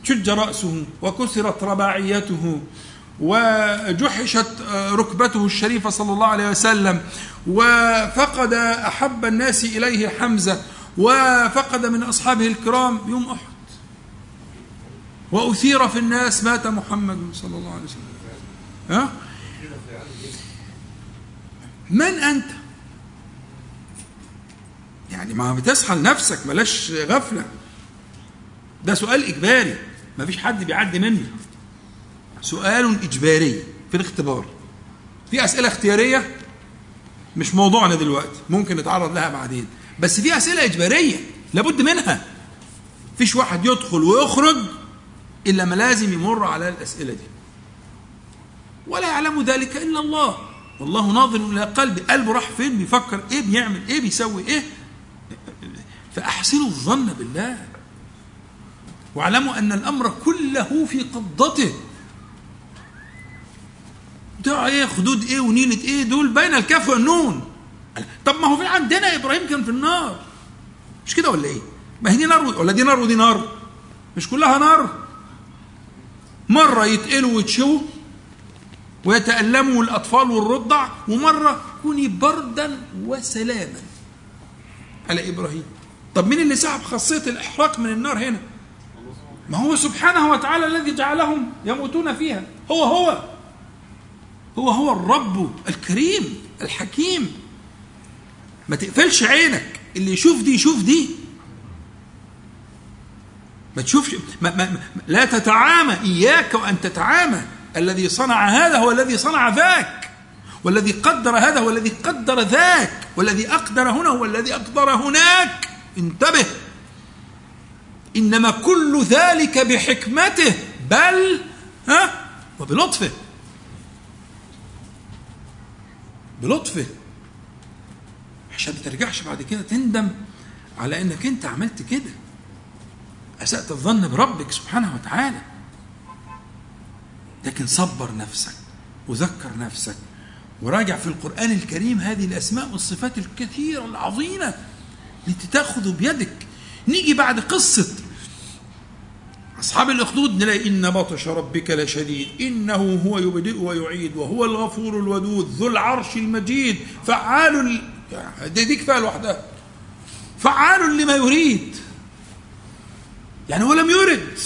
شج رأسه وكسرت رباعيته وجحشت آه، ركبته الشريفة صلى الله عليه وسلم وفقد أحب الناس إليه حمزة وفقد من أصحابه الكرام يوم أحد. وأثير في الناس مات محمد صلى الله عليه وسلم. ها؟ من أنت؟ يعني ما بتصحى لنفسك بلاش غفلة. ده سؤال إجباري ما فيش حد بيعدي منه. سؤال إجباري في الاختبار. في أسئلة اختيارية؟ مش موضوعنا دلوقتي ممكن نتعرض لها بعدين. بس في أسئلة إجبارية لابد منها. فيش واحد يدخل ويخرج إلا ما لازم يمر على الأسئلة دي. ولا يعلم ذلك إلا الله. والله ناظر إلى قلبه قلبه راح فين؟ بيفكر إيه؟ بيعمل إيه؟ بيسوي إيه؟ فأحسنوا الظن بالله. واعلموا أن الأمر كله في قبضته. بتوع إيه؟ خدود إيه؟ ونيلة إيه؟ دول بين الكاف والنون. طب ما هو في عندنا إبراهيم كان في النار. مش كده ولا إيه؟ ما هي دي نار ولا دي نار ودي نار؟ مش كلها نار؟ مرة يتقلوا ويتشووا ويتألموا الأطفال والرضع ومرة كوني بردا وسلاما. على إبراهيم طب مين اللي سحب خاصية الإحراق من النار هنا؟ ما هو سبحانه وتعالى الذي جعلهم يموتون فيها. هو هو. هو هو الرب الكريم الحكيم. ما تقفلش عينك اللي يشوف دي يشوف دي. ما تشوفش ما ما لا تتعامى إياك وأن تتعامى. الذي صنع هذا هو الذي صنع ذاك. والذي قدر هذا هو الذي قدر ذاك. والذي أقدر هنا هو الذي أقدر هناك. انتبه. إنما كل ذلك بحكمته. بل ها؟ وبلطفه. بلطفه. عشان ما ترجعش بعد كده تندم على إنك أنت عملت كده. أسأت الظن بربك سبحانه وتعالى. لكن صبر نفسك وذكر نفسك وراجع في القرآن الكريم هذه الأسماء والصفات الكثيرة العظيمة التي تأخذ بيدك. نيجي بعد قصة أصحاب الأخدود نلاقي إن بطش ربك لشديد إنه هو يبدئ ويعيد وهو الغفور الودود ذو العرش المجيد فعال. دي, دي كفاية لوحدها. فعال لما يريد. يعني هو لم يرد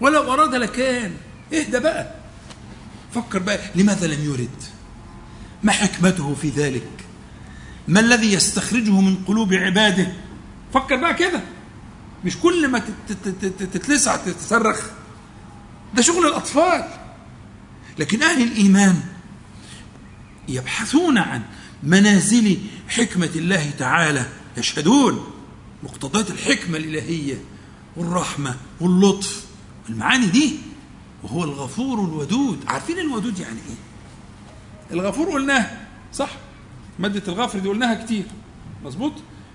ولو أراد لكان. اهدى بقى. فكر بقى لماذا لم يرد؟ ما حكمته في ذلك؟ ما الذي يستخرجه من قلوب عباده؟ فكر بقى كده. مش كل ما تتلسع تتصرخ. ده شغل الأطفال. لكن أهل الإيمان يبحثون عن منازل حكمة الله تعالى يشهدون مقتضيات الحكمة الإلهية والرحمة واللطف المعاني دي. وهو الغفور الودود. عارفين الودود يعني إيه؟ الغفور قلناها صح؟ مادة الغفر دي قلناها كتير. مظبوط؟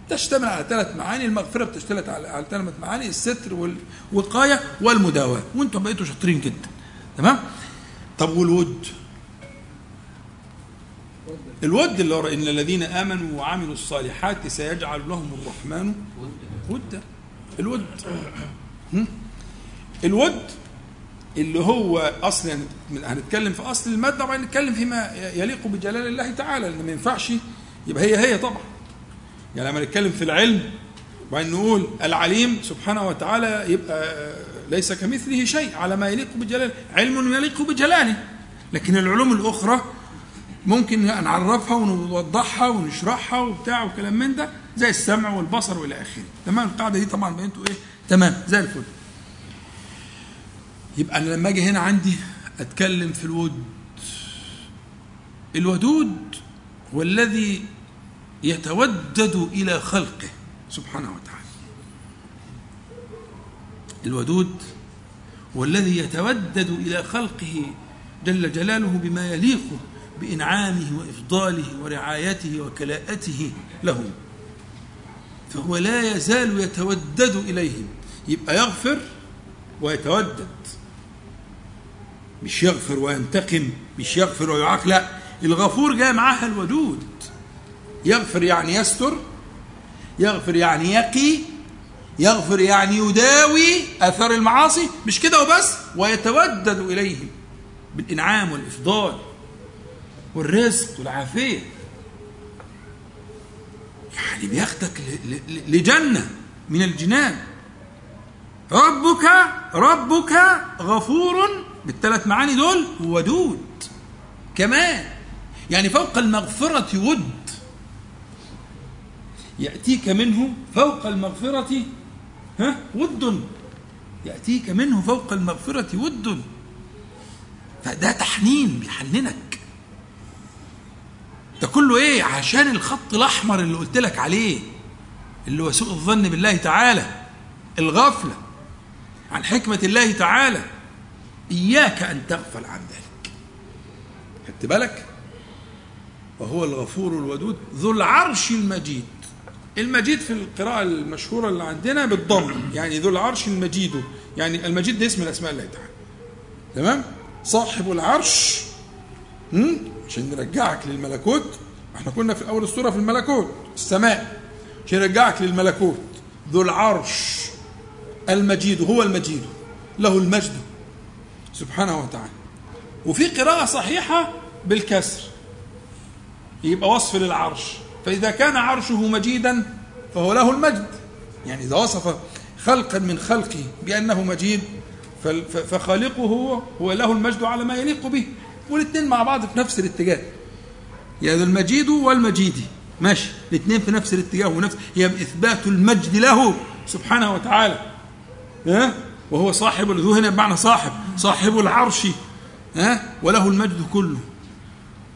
تشتمل على ثلاث معاني المغفرة بتشتمل على على ثلاث معاني الستر والوقاية والمداواة. وأنتم بقيتوا شاطرين جدا. تمام؟ طب والود؟ الود اللي هو إن الذين آمنوا وعملوا الصالحات سيجعل لهم الرحمن ودا. الود؟ الود اللي هو اصل يعني هنتكلم في أصل المادة وبعدين نتكلم فيما يليق بجلال الله تعالى لأن ما ينفعش يبقى هي هي طبعا. يعني لما نتكلم في العلم وبعدين نقول العليم سبحانه وتعالى يبقى ليس كمثله شيء على ما يليق بجلاله علم يليق بجلاله. لكن العلوم الأخرى ممكن نعرفها ونوضحها ونشرحها وبتاع وكلام من ده زي السمع والبصر والى آخره. تمام؟ القاعدة دي طبعا بينتوا إيه؟ تمام زي الفل. يبقى أنا لما أجي هنا عندي أتكلم في الود. الودود هو الذي يتودد إلى خلقه سبحانه وتعالى. الودود والذي يتودد إلى خلقه جل جلاله بما يليق بإنعامه وإفضاله ورعايته وكلاءته لهم فهو لا يزال يتودد إليهم يبقى يغفر ويتودد. مش يغفر وينتقم مش يغفر ويعاق لا الغفور جاء معها الودود. يغفر يعني يستر يغفر يعني يقي يغفر يعني يداوي اثر المعاصي مش كده وبس؟ ويتودد إليهم بالإنعام والإفضال والرزق والعافية. يعني بياخدك ل- ل- لجنة من الجنان. ربك ربك غفور بالثلاث معاني دول ودود. كمان يعني فوق المغفرة ود يأتيك منه فوق المغفرة ها ود. يأتيك منه فوق المغفرة ود. فده تحنين بيحننك. ده كله إيه؟ عشان الخط الأحمر اللي قلت لك عليه اللي هو سوء الظن بالله تعالى الغفلة. عن حكمة الله تعالى. إياك أن تغفل عن ذلك. خدت بالك؟ وهو الغفور الودود ذو العرش المجيد. المجيد في القراءة المشهورة اللي عندنا بالضم يعني ذو العرش المجيد. يعني المجيد ده اسم من أسماء الله تعالى تمام؟ صاحب العرش؟ عشان نرجعك للملكوت. إحنا كنا في أول السورة في الملكوت السماء. عشان نرجعك للملكوت. ذو العرش. المجيد هو المجيد له المجد سبحانه وتعالى. وفي قراءة صحيحة بالكسر يبقى وصف للعرش. فإذا كان عرشه مجيدا فهو له المجد. يعني إذا وصف خلقا من خلقه بأنه مجيد فخالقه هو له المجد على ما يليق به. والاثنين مع بعض في نفس الاتجاه. يعني المجيد والمجيدي ماشي. الاثنين في نفس الاتجاه ونفس هي إثبات المجد له سبحانه وتعالى. ها؟ وهو صاحب ذو هنا بمعنى صاحب صاحب العرش ها؟ وله المجد كله.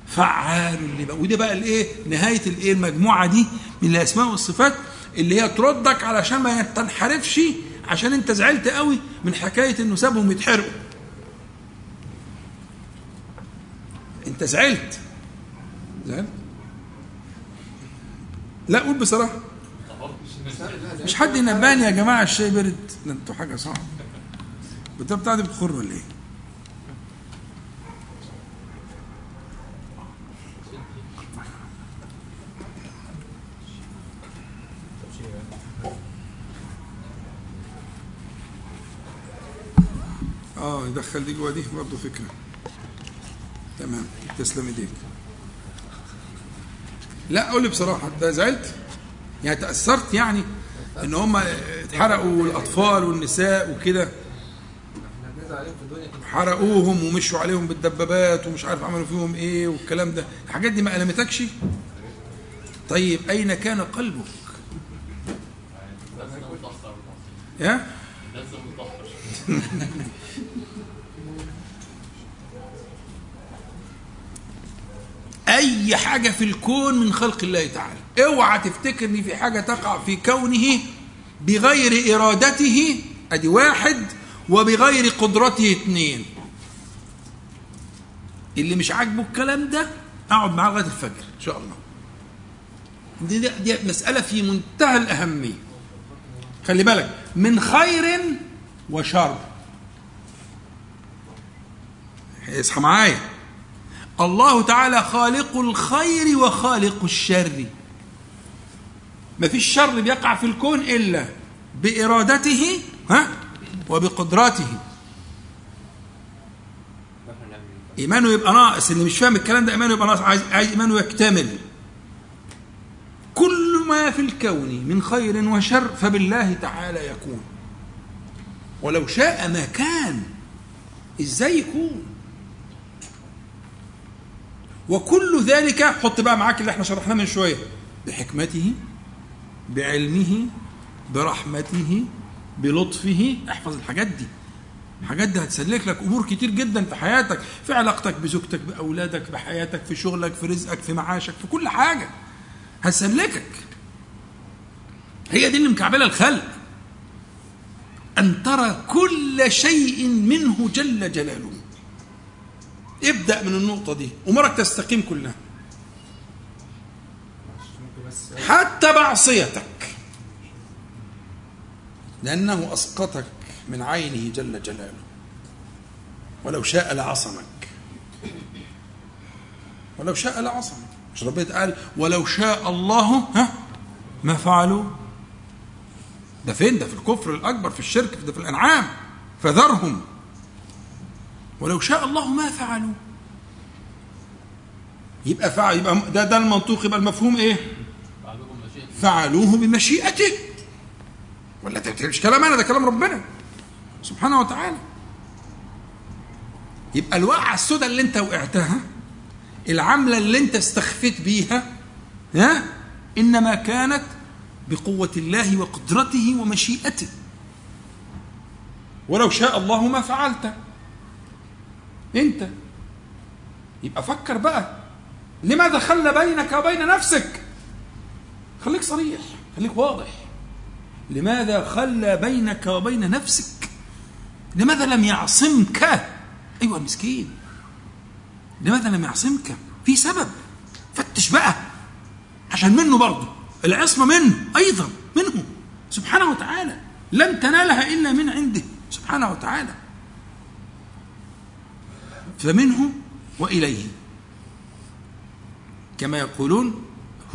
فعال لما وده بقى الايه؟ نهاية الايه؟ المجموعة دي من الأسماء والصفات اللي هي تردك علشان ما تنحرفش عشان انت زعلت قوي من حكاية انه سابهم يتحرقوا. انت زعلت. زعلت؟ لا قول بصراحة. مش حد ينباني يا جماعة الشاي برد ده أنتوا حاجة صعبة. ده بتاع دي بتخر ولا إيه؟ آه يدخل دي جوه دي برضه فكرة. تمام تسلم ايديك. لا قول لي بصراحة انت زعلت؟ يعني تأثرت يعني إن هم اتحرقوا الاطفال والنساء وكده. حرقوهم ومشوا عليهم بالدبابات ومش عارف عملوا فيهم إيه والكلام ده. الحاجات دي ما ألمتكش؟ طيب أين كان قلبك؟ يا أي حاجة في الكون من خلق الله تعالى. اوعى تفتكر ان في حاجة تقع في كونه بغير إرادته أدي واحد وبغير قدرته اثنين اللي مش عاجبه الكلام ده اقعد معاه لغاية الفجر ان شاء الله. دي, دي, دي مسألة في منتهى الأهمية. خلي بالك من خير وشر. اصحى معايا. الله تعالى خالق الخير وخالق الشر. ما فيش شر بيقع في الكون إلا بإرادته ها؟ وبقدرته إيمانه يبقى ناقص اللي مش فاهم الكلام ده إيمانه يبقى ناقص عايز, عايز إيمانه يكتمل. كل ما في الكون من خير وشر فبالله تعالى يكون. ولو شاء ما كان إزاي يكون؟ وكل ذلك حط بقى معاك اللي إحنا شرحناه من شوية بحكمته بعلمه برحمته بلطفه. احفظ الحاجات دي. الحاجات دي هتسلك لك أمور كتير جدا في حياتك في علاقتك بزوجتك بأولادك بحياتك في شغلك في رزقك في معاشك في كل حاجة هتسلكك. هي دي اللي مكعبلة الخلق. أن ترى كل شيء منه جل جلاله. ابدأ من النقطة دي أمورك تستقيم كلها. حتى معصيتك. لأنه أسقطك من عينه جل جلاله. ولو شاء لعصمك. ولو شاء لعصمك. مش ربنا قال ولو شاء الله ها؟ ما فعلوا. ده فين؟ ده في الكفر الأكبر في الشرك ده في الأنعام. فذرهم. ولو شاء الله ما فعلوا. يبقى فعل يبقى ده ده المنطوق يبقى المفهوم إيه؟ فعلوه بمشيئته. ولا ده مش كلام أنا ده كلام ربنا سبحانه وتعالى. يبقى الوقعة السوداء اللي انت وقعتها العملة اللي انت استخفيت بيها ها إنما كانت بقوة الله وقدرته ومشيئته. ولو شاء الله ما فعلت. انت يبقى فكر بقى لماذا خلى بينك وبين نفسك؟ خليك صريح خليك واضح. لماذا خلى بينك وبين نفسك؟ لماذا لم يعصمك؟ أيوه مسكين لماذا لم يعصمك؟ في سبب فتش بقى. عشان منه برضه العصمة منه أيضا منه. سبحانه وتعالى لن تنالها إلا من عنده. سبحانه وتعالى. فمنه وإليه. كما يقولون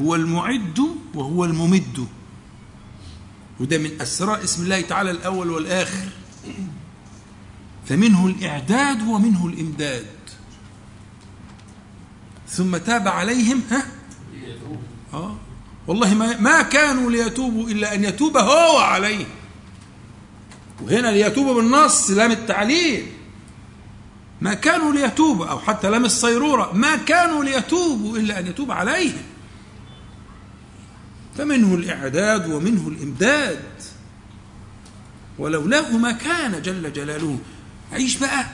هو المعد وهو الممد. وده من أسرار اسم الله تعالى الأول والآخر. فمنه الإعداد ومنه الإمداد. ثم تاب عليهم ها؟ آه. والله ما ما كانوا ليتوبوا إلا أن يتوب هو عليهم وهنا ليتوب بالنص لام التعليل. ما كانوا ليتوبوا أو حتى لام الصيرورة ما كانوا ليتوبوا إلا أن يتوب عليهم. فمنه الإعداد ومنه الإمداد. ولولاه ما كان جل جلاله عيش بقى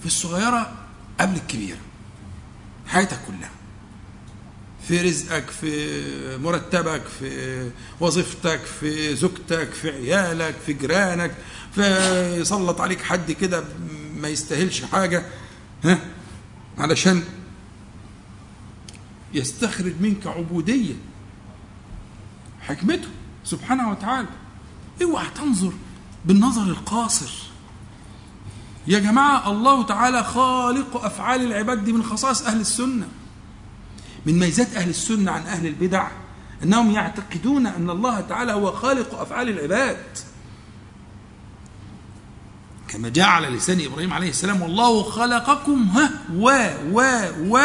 في الصغيرة قبل الكبيرة حياتك كلها. في رزقك في مرتبك في وظيفتك في زوجتك في عيالك في جيرانك في يسلط عليك حد كده ما يستاهلش حاجة ها؟ علشان يستخرج منك عبودية. حكمته سبحانه وتعالى. اوعى تنظر بالنظر القاصر. يا جماعة الله تعالى خالق أفعال العباد دي من خصائص أهل السنة. من ميزات أهل السنة عن أهل البدع أنهم يعتقدون أن الله تعالى هو خالق أفعال العباد. كما جاء على لسان إبراهيم عليه السلام والله خلقكم ها و و و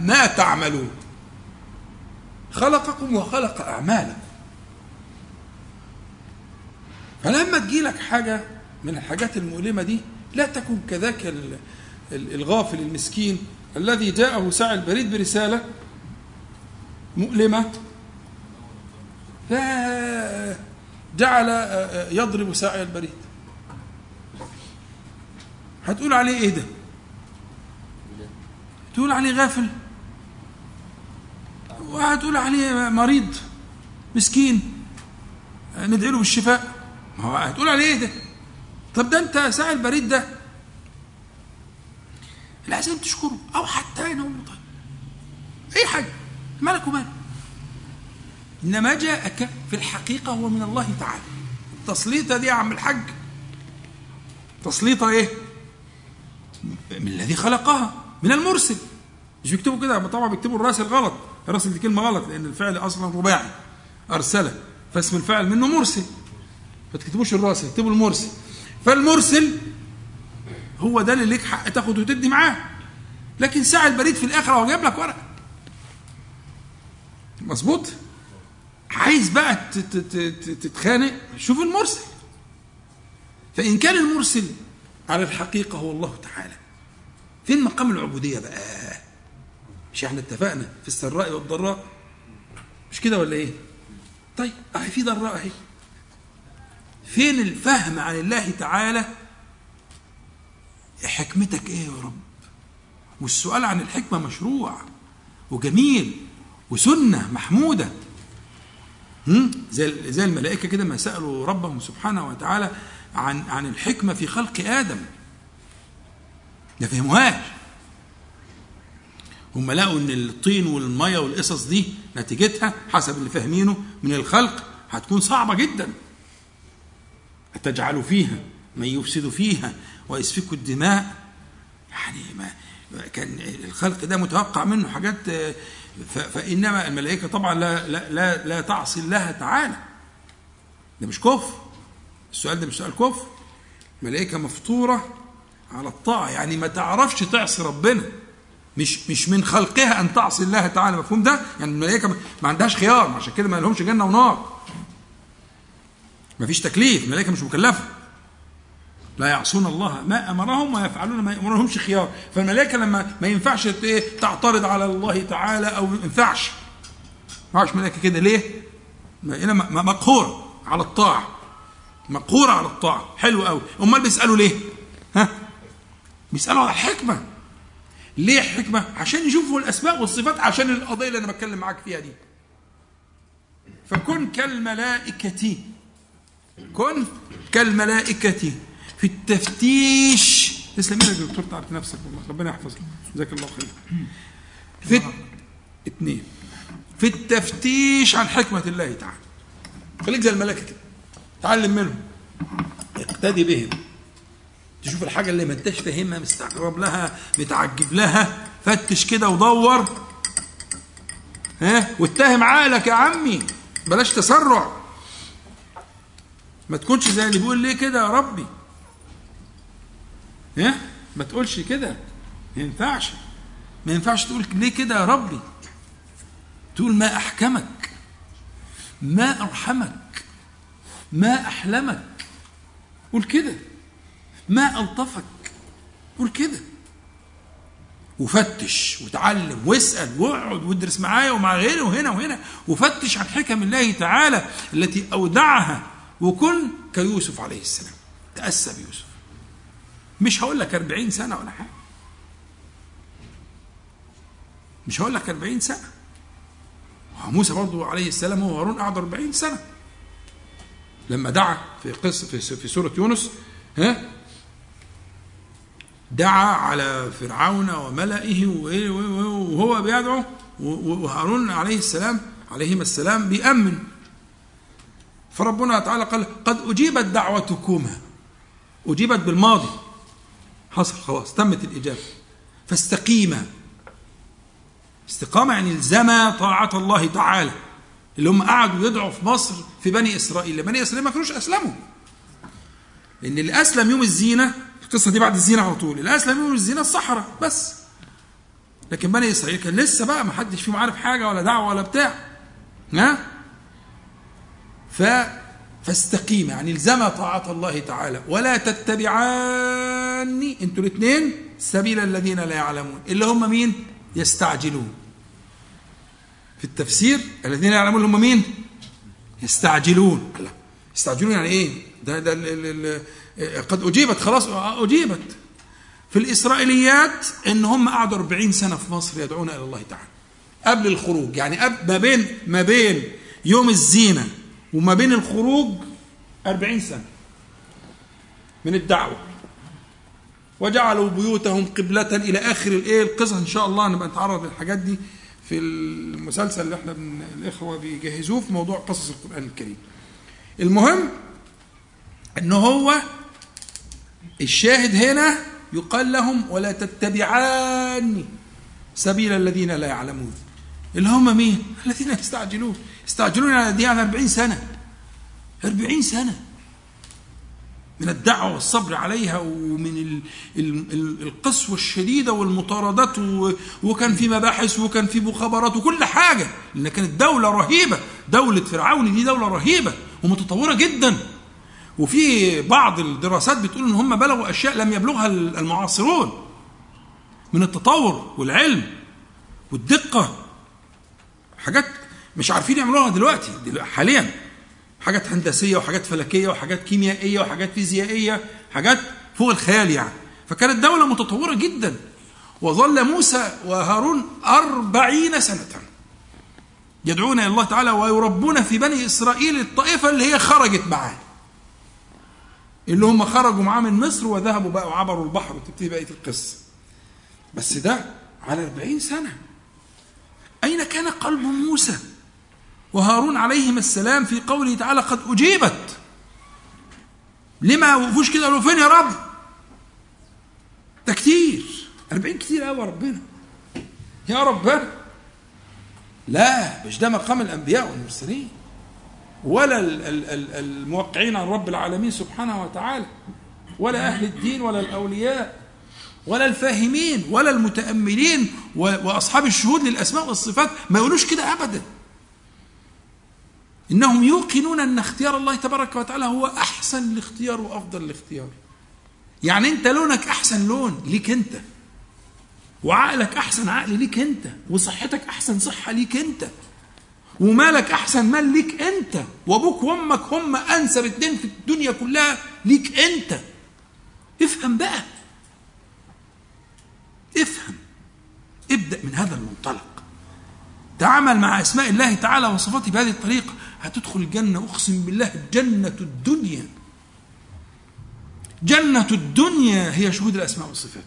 ما تعملون. خلقكم وخلق أعمالكم. فلما تجيلك حاجة من الحاجات المؤلمة دي لا تكن كذاك ال- ال- الغافل المسكين الذي جاءه ساعي البريد برسالة مؤلمة فجعل يضرب ساعي البريد. هتقول عليه إيه ده؟ تقول عليه غافل. وهتقول عليه مريض مسكين ندعي له بالشفاء. ما هو هتقول عليه إيه ده؟ طب ده أنت ساعي البريد ده؟ لازم تشكره. أو حتى ينوم طيب. أي حاجة. مالك وماله إنما جاءك في الحقيقة هو من الله تعالى. التسليطة دي يا عم الحاج. تسليطة إيه؟ من الذي خلقها. من المرسل. مش بيكتبوا كده؟ طبعا بيكتبوا الراسل غلط. الراسل دي كلمة غلط لأن الفعل أصلا رباعي. أرسله. فاسم الفاعل منه مرسل. ما تكتبوش الراسل اكتبوا المرسل. فالمرسل هو ده اللي ليك حق تاخد وتدي معاه. لكن ساعة البريد في الآخر هو جايب لك ورقة. مظبوط؟ عايز بقى تتخانق شوف المرسل. فإن كان المرسل على الحقيقة هو الله تعالى. فين مقام العبودية بقى؟ مش إحنا اتفقنا في السراء والضراء؟ مش كده ولا إيه؟ طيب أهي في ضراء أهي. فين الفهم عن الله تعالى؟ حكمتك إيه يا رب؟ والسؤال عن الحكمة مشروع وجميل وسنة محمودة. هم؟ زي زي الملائكة كده ما سألوا ربهم سبحانه وتعالى عن عن الحكمة في خلق آدم. ما فهموهاش. هم لقوا إن الطين والمية والقصص دي نتيجتها حسب اللي فاهمينه من الخلق هتكون صعبة جدا. أتجعل فيها من يفسد فيها ويسفك الدماء. يعني ما كان الخلق ده متوقع منه حاجات فإنما الملائكة طبعا لا لا لا, لا تعصي الله تعالى. ده مش كفر. السؤال ده مش سؤال كفر. ملائكة مفطورة على الطاعة. يعني ما تعرفش تعصي ربنا. مش مش من خلقها أن تعصي الله تعالى. مفهوم ده؟ يعني الملائكة ما عندهاش خيار عشان كده ما لهمش جنة ونار. ما فيش تكليف الملائكة مش مكلفة. لا يعصون الله ما أمرهم ويفعلون ما يأمرهمش خيار. فالملائكة لما ما ينفعش إيه تعترض على الله تعالى أو ما ينفعش. ما ينفعش ملائكة كده. ليه؟ مقهوره على الطاعة. مقهوره على الطاعة. حلو قوي أمال بيسألوا ليه؟ ها؟ بيسألوا على الحكمة. ليه حكمة؟ عشان يشوفوا الأسماء والصفات عشان القضية اللي أنا بتكلم معاك فيها دي. فكن كالملائكة كن كالملائكة في التفتيش. تسلم يا دكتور تعرف نفسك والله. ربنا يحفظك. جزاك الله خير. في اثنين في التفتيش عن حكمة الله تعالى. خليك زي الملائكة كده. تعلم منهم. اقتدي بهم. تشوف الحاجة اللي ما انتش فاهمها مستغرب لها متعجب لها. فتش كده ودور. ها؟ واتهم عقلك يا عمي. بلاش تسرع. ما تكونش زي اللي بيقول ليه كده يا ربي. ها ما تقولش كده. ما ينفعش. ما ينفعش تقول ليه كده يا ربي. تقول ما أحكمك. ما أرحمك. ما أحلمك. قول كده. ما ألطفك. قول كده. وفتش وتعلم واسأل واقعد وادرس معايا ومع غيري وهنا وهنا. وفتش عن حكم الله تعالى التي أودعها وكن كيوسف عليه السلام. تأسى بيوسف. مش هقول لك 40 سنة ولا حاجة. مش هقول لك 40 سنة. موسى برضو عليه السلام هو هارون قعد 40 سنة. لما دعا في قصة في, في سورة يونس ها دعا على فرعون وملئه وهو بيدعو وهارون عليه السلام عليهما السلام بيأمن فربنا تعالى قال قد أجيبت دعوتكما. أجيبت بالماضي. حصل خلاص تمت الإجابة. فاستقيما. استقامة يعني الزما طاعة الله تعالى. اللي هم قعدوا يدعوا في مصر في بني إسرائيل. بني إسرائيل ما كانوش أسلموا. لأن اللي أسلم يوم الزينة القصة دي بعد الزينة على طول. اللي أسلم يوم الزينة الصحراء بس. لكن بني إسرائيل كان لسه بقى ما حدش فيهم عارف حاجة ولا دعوة ولا بتاع. ها؟ ف فاستقيم يعني الزم طاعة الله تعالى. ولا تتبعاني أنتوا الاثنين سبيل الذين لا يعلمون. اللي هم مين؟ يستعجلون. في التفسير الذين يعلمون هم مين؟ يستعجلون. لا يستعجلون يعني إيه؟ ده ده ال ال قد أجيبت خلاص أجيبت. في الإسرائيليات إن هم قعدوا 40 سنة في مصر يدعون إلى الله تعالى. قبل الخروج يعني ما بين ما بين يوم الزينة وما بين الخروج أربعين سنة من الدعوة. وجعلوا بيوتهم قبلة إلى آخر الإية القصص إن شاء الله نبقى نتعرض للحاجات دي في المسلسل اللي إحنا من الإخوة بيجهزوه في موضوع قصص القرآن الكريم. المهم إن هو الشاهد هنا يقال لهم ولا تتبعاني سبيل الذين لا يعلمون. اللي هم مين؟ الذين يستعجلون. يستعجلون على دي على 40 سنة. 40 سنة. من الدعوة والصبر عليها ومن ال ال ال القسوة الشديدة والمطاردات وكان في مباحث وكان في مخابرات وكل حاجة. لأن كانت دولة رهيبة. دولة فرعون دي دولة رهيبة ومتطورة جدا. وفي بعض الدراسات بتقول إن هم بلغوا أشياء لم يبلغها المعاصرون. من التطور والعلم والدقة. حاجات مش عارفين يعملوها دلوقتي, دلوقتي حاليا. حاجات هندسية وحاجات فلكية وحاجات كيميائية وحاجات فيزيائية حاجات فوق الخيال يعني. فكانت دولة متطورة جدا. وظل موسى وهارون أربعين سنة. يدعون إلى الله تعالى ويربون في بني إسرائيل الطائفة اللي هي خرجت معاه. اللي هم خرجوا معاه من مصر وذهبوا بقى وعبروا البحر وتبتدي بقية القصة. بس ده على أربعين سنة. أين كان قلب موسى؟ وهارون عليهما السلام في قوله تعالى قد أجيبت. لما وقفوش كده قالوا فين يا رب؟ ده كتير. أربعين كتير قوي يا ربنا. يا ربنا. لا مش ده مقام الأنبياء والمرسلين. ولا الموقعين عن رب العالمين سبحانه وتعالى. ولا أهل الدين ولا الأولياء ولا الفاهمين ولا المتأملين وأصحاب الشهود للأسماء والصفات. ما يقولوش كده أبدا. إنهم يوقنون أن اختيار الله تبارك وتعالى هو أحسن الاختيار وأفضل الاختيار. يعني أنت لونك أحسن لون ليك أنت. وعقلك أحسن عقل ليك أنت. وصحتك أحسن صحة ليك أنت. ومالك أحسن مال ليك أنت. وأبوك وأمك هم أنسب اتنين في الدنيا كلها ليك أنت. افهم بقى. افهم. ابدأ من هذا المنطلق. تعامل مع أسماء الله تعالى وصفاته بهذه الطريقة. هتدخل الجنة أقسم بالله جنة الدنيا. جنة الدنيا هي شهود الأسماء والصفات.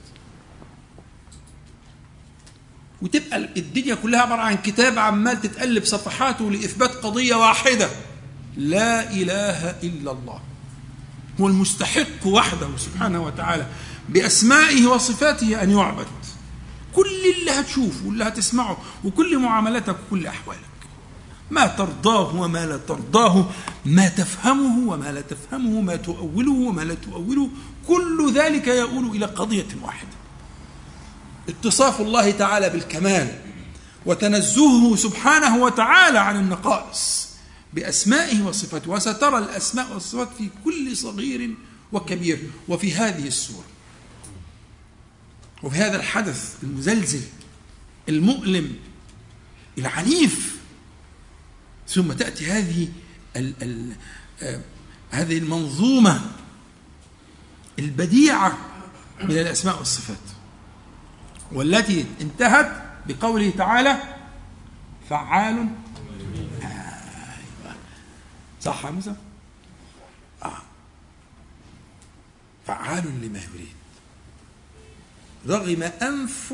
وتبقى الدنيا كلها عبارة عن كتاب عمال تتقلب صفحاته لإثبات قضية واحدة. لا إله إلا الله. هو المستحق وحده سبحانه وتعالى بأسمائه وصفاته أن يعبد. كل اللي هتشوفه واللي هتسمعه وكل معاملتك وكل أحوالك. ما ترضاه وما لا ترضاه ما تفهمه وما لا تفهمه ما تؤوله وما لا تؤوله كل ذلك يؤول إلى قضية واحدة. اتصاف الله تعالى بالكمال وتنزهه سبحانه وتعالى عن النقائص بأسمائه وصفاته. وسترى الأسماء والصفات في كل صغير وكبير وفي هذه السورة. وفي هذا الحدث المزلزل المؤلم العنيف ثم تأتي هذه ال ال آه هذه المنظومة البديعة من الأسماء والصفات والتي انتهت بقوله تعالى فعال أيوة. صح موسى؟ آه. فعال لما يريد رغم أنف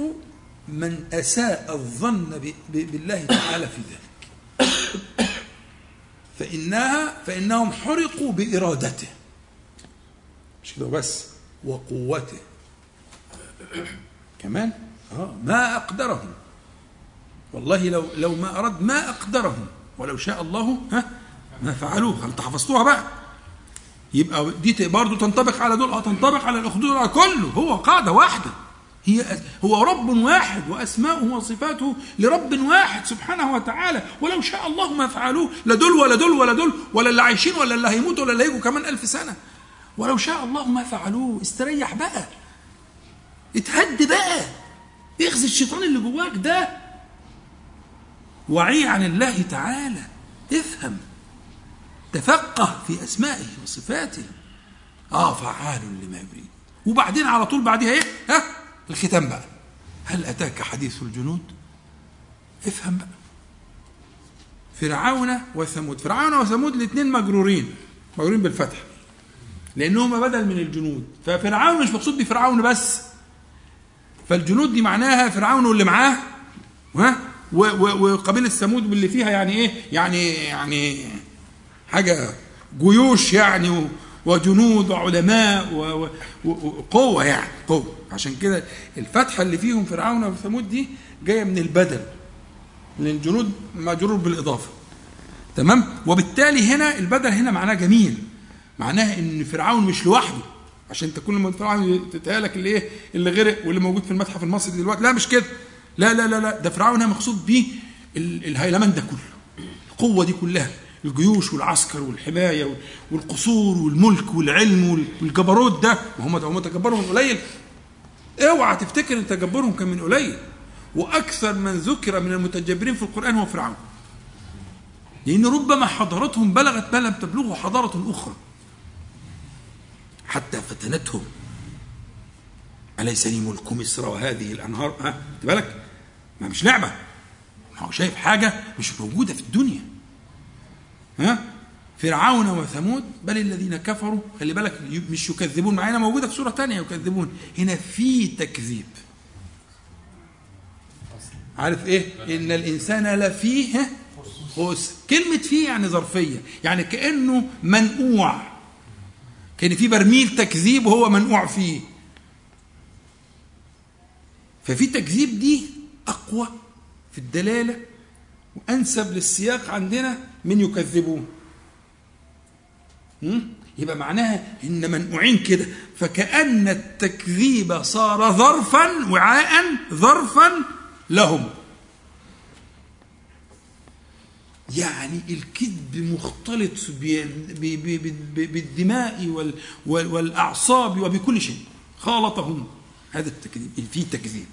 من أساء الظن بالله تعالى في ذلك فإنها فإنهم حرقوا بإرادته. مش كده بس وقوته. كمان؟ آه ما أقدرهم. والله لو لو ما أراد ما أقدرهم. ولو شاء الله ها ما فعلوه هل حفظتوها بقى. يبقى دي برضه تنطبق على دول. آه تنطبق على الأخدود كله. هو قاعدة واحدة. هي هو رب واحد وأسماؤه وصفاته لرب واحد سبحانه وتعالى. ولو شاء الله ما فعلوه لا دول ولا دول ولا دول ولا اللي عايشين ولا اللي هيموتوا ولا اللي هيجوا كمان ألف سنة. ولو شاء الله ما فعلوه استريح بقى. اتهد بقى. اخزي الشيطان اللي جواك ده. وعي عن الله تعالى. افهم. تفقه في أسمائه وصفاته. آه فعال لما يريد. وبعدين على طول بعدها إيه؟ ها؟ الختام بقى. هل أتاك حديث الجنود؟ افهم بقى. فرعون وثمود. فرعون وثمود الاثنين مجرورين. مجرورين بالفتح. لانهما بدل من الجنود. ففرعون مش مقصود بفرعون بس. فالجنود دي معناها فرعون واللي معاه. ها؟ و- و- وقبيلة ثمود واللي فيها يعني إيه؟ يعني يعني حاجة جيوش يعني وجنود وعلماء و- و- و- وقوة يعني قوة. عشان كده الفتحه اللي فيهم فرعون وثمود دي جاية من البدل لأن الجنود مجرور بالإضافة. تمام؟ وبالتالي هنا البدل هنا معناه جميل. معناها إن فرعون مش لوحده. عشان انت كل ما فرعون تتهيألك اللي إيه اللي غرق واللي موجود في المتحف المصري دلوقتي. لا مش كده. لا لا لا لا. ده فرعون مقصود بيه ال- الهيلمان ده كله. القوة دي كلها. الجيوش والعسكر والحماية وال- والقصور والملك والعلم وال- والجبروت ده ما هم هم تجبرهم من قليل. اوعى تفتكر إن تجبرهم كان من قليل. وأكثر من ذكر من المتجبرين في القرآن هو فرعون. لأن ربما حضارتهم بلغت ما لم تبلغه حضارة أخرى. حتى فتنتهم. أليس لي ملك مصر وهذه الأنهار؟ ها بالك؟ ما مش لعبة. ما هو شايف حاجة مش موجودة في الدنيا. ها؟ فرعون وثمود بل الذين كفروا خلي بالك مش يكذبون. معانا موجودة في سورة تانية يكذبون. هنا في تكذيب. عارف إيه؟ إن الإنسان لفيه خسر. كلمة فيه يعني ظرفية يعني كأنه منقوع. كان في برميل تكذيب وهو منقوع فيه. ففي تكذيب دي أقوى في الدلالة وأنسب للسياق عندنا من يكذبون. هم؟ يبقى معناها إن منقوعين كده فكأن التكذيب صار ظرفا وعاء ظرفا لهم. يعني الكذب مختلط بالدماء وال- وال- والأعصاب وبكل شيء. خالطهم. هذا التكذيب. في تكذيب.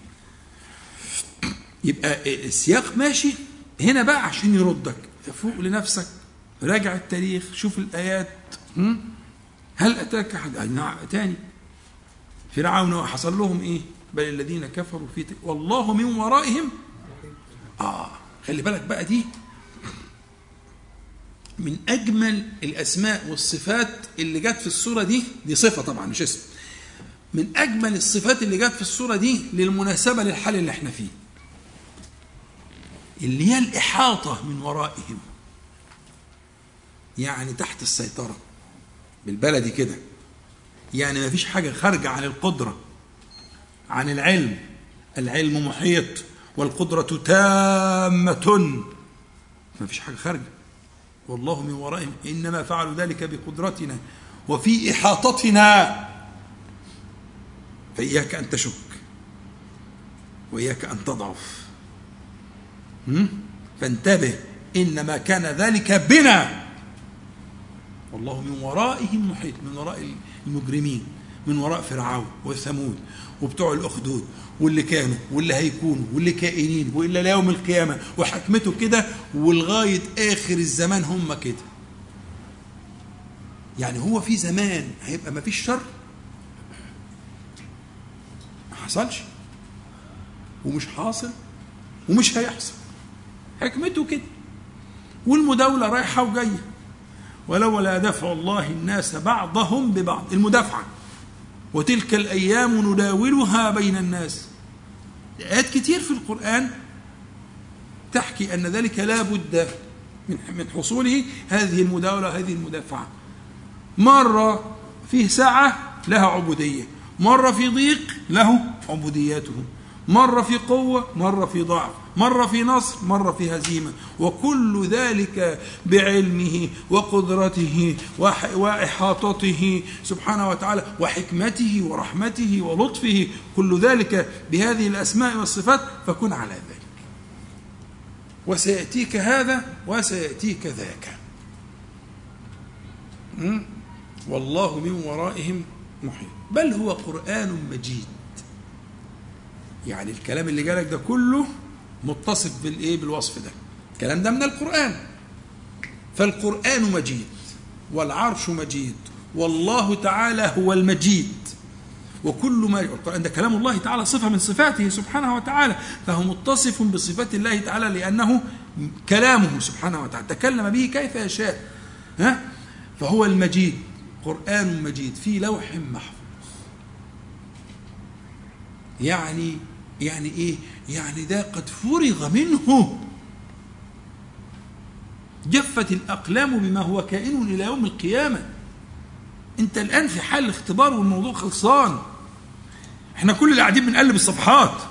يبقى السياق ماشي. هنا بقى عشان يردك. فوق لنفسك. راجع التاريخ شوف الآيات؟ هل أتاك أحد؟ نعم أتاني. فرعون حصل لهم إيه؟ بل الذين كفروا في تك... والله من ورائهم. آه خلي بالك بقى دي. من أجمل الأسماء والصفات اللي جت في السورة دي دي صفة طبعا مش اسم. من أجمل الصفات اللي جت في السورة دي للمناسبة للحال اللي إحنا فيه. اللي هي الإحاطة من ورائهم. يعني تحت السيطرة بالبلدي كده. يعني ما فيش حاجة خارجة عن القدرة عن العلم. العلم محيط والقدرة تامة. ما فيش حاجة خارجة. والله من ورائهم. إنما فعلوا ذلك بقدرتنا وفي إحاطتنا. فإياك أن تشك وإياك أن تضعف؟ فانتبه إنما كان ذلك بنا. والله من ورائهم محيط من وراء المجرمين من وراء فرعون وثمود وبتوع الأخدود واللي كانوا واللي هيكونوا واللي كائنين وإلا ليوم القيامة. وحكمته كده ولغاية آخر الزمان هم كده. يعني هو في زمان هيبقى ما فيش شر؟ ما حصلش. ومش حاصل ومش هيحصل. حكمته كده. والمداولة رايحة وجاية. ولولا دفع الله الناس بعضهم ببعض. المدافعة. وتلك الأيام نداولها بين الناس. آيات كتير في القرآن تحكي أن ذلك لا بد من حصوله هذه المداولة هذه المدافعة. مرة فيه ساعة لها عبودية. مرة في ضيق له عبوديته مرة في قوة مرة في ضعف. مرة في نصر مرة في هزيمة. وكل ذلك بعلمه وقدرته وإحاطته سبحانه وتعالى وحكمته ورحمته ولطفه. كل ذلك بهذه الأسماء والصفات فكن على ذلك. وسيأتيك هذا وسيأتيك ذاك? والله من ورائهم محيط. بل هو قرآن مجيد. يعني الكلام اللي جالك ده كله متصف بالإيه؟ بالوصف ده. الكلام ده من القرآن. فالقرآن مجيد والعرش مجيد والله تعالى هو المجيد وكل ما القرآن ده كلام الله تعالى صفة من صفاته سبحانه وتعالى فهو متصف بصفات الله تعالى لأنه كلامه سبحانه وتعالى. تكلم به كيف يشاء. ها؟ فهو المجيد. قرآن مجيد. في لوح محفوظ. يعني يعني إيه؟ يعني ده قد فرغ منه. جفت الأقلام بما هو كائن إلى يوم القيامة. أنت الآن في حال الاختبار والموضوع خلصان. إحنا كل اللي قاعدين بنقلب الصفحات.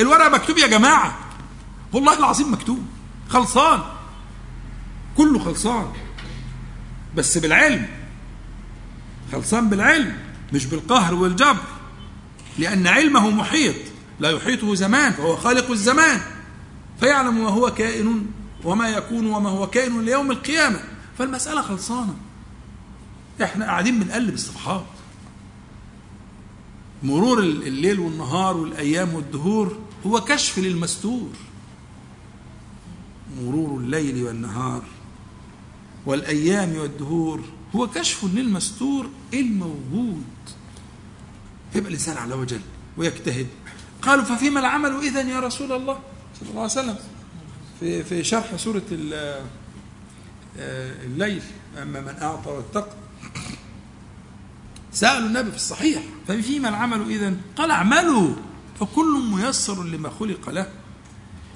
الورقة مكتوب يا جماعة. والله العظيم مكتوب. خلصان. كله خلصان. بس بالعلم. خلصان بالعلم مش بالقهر والجبر. لأن علمه محيط لا يحيطه زمان فهو خالق الزمان. فيعلم ما هو كائن وما يكون وما هو كائن ليوم القيامة. فالمسألة خلصانة. إحنا قاعدين بنقلب الصفحات. مرور الليل والنهار والأيام والدهور هو كشف للمستور. مرور الليل والنهار والأيام والدهور هو كشف للمستور الموجود. فيبقى الإنسان على وجل ويجتهد. قالوا ففيما العمل إذا يا رسول الله؟ صلى الله عليه وسلم. في في شرح سورة آه، الليل أما من أعطى واتقى. سألوا النبي في الصحيح ففيما العمل إذا قال اعملوا فكل ميسر لما خلق له.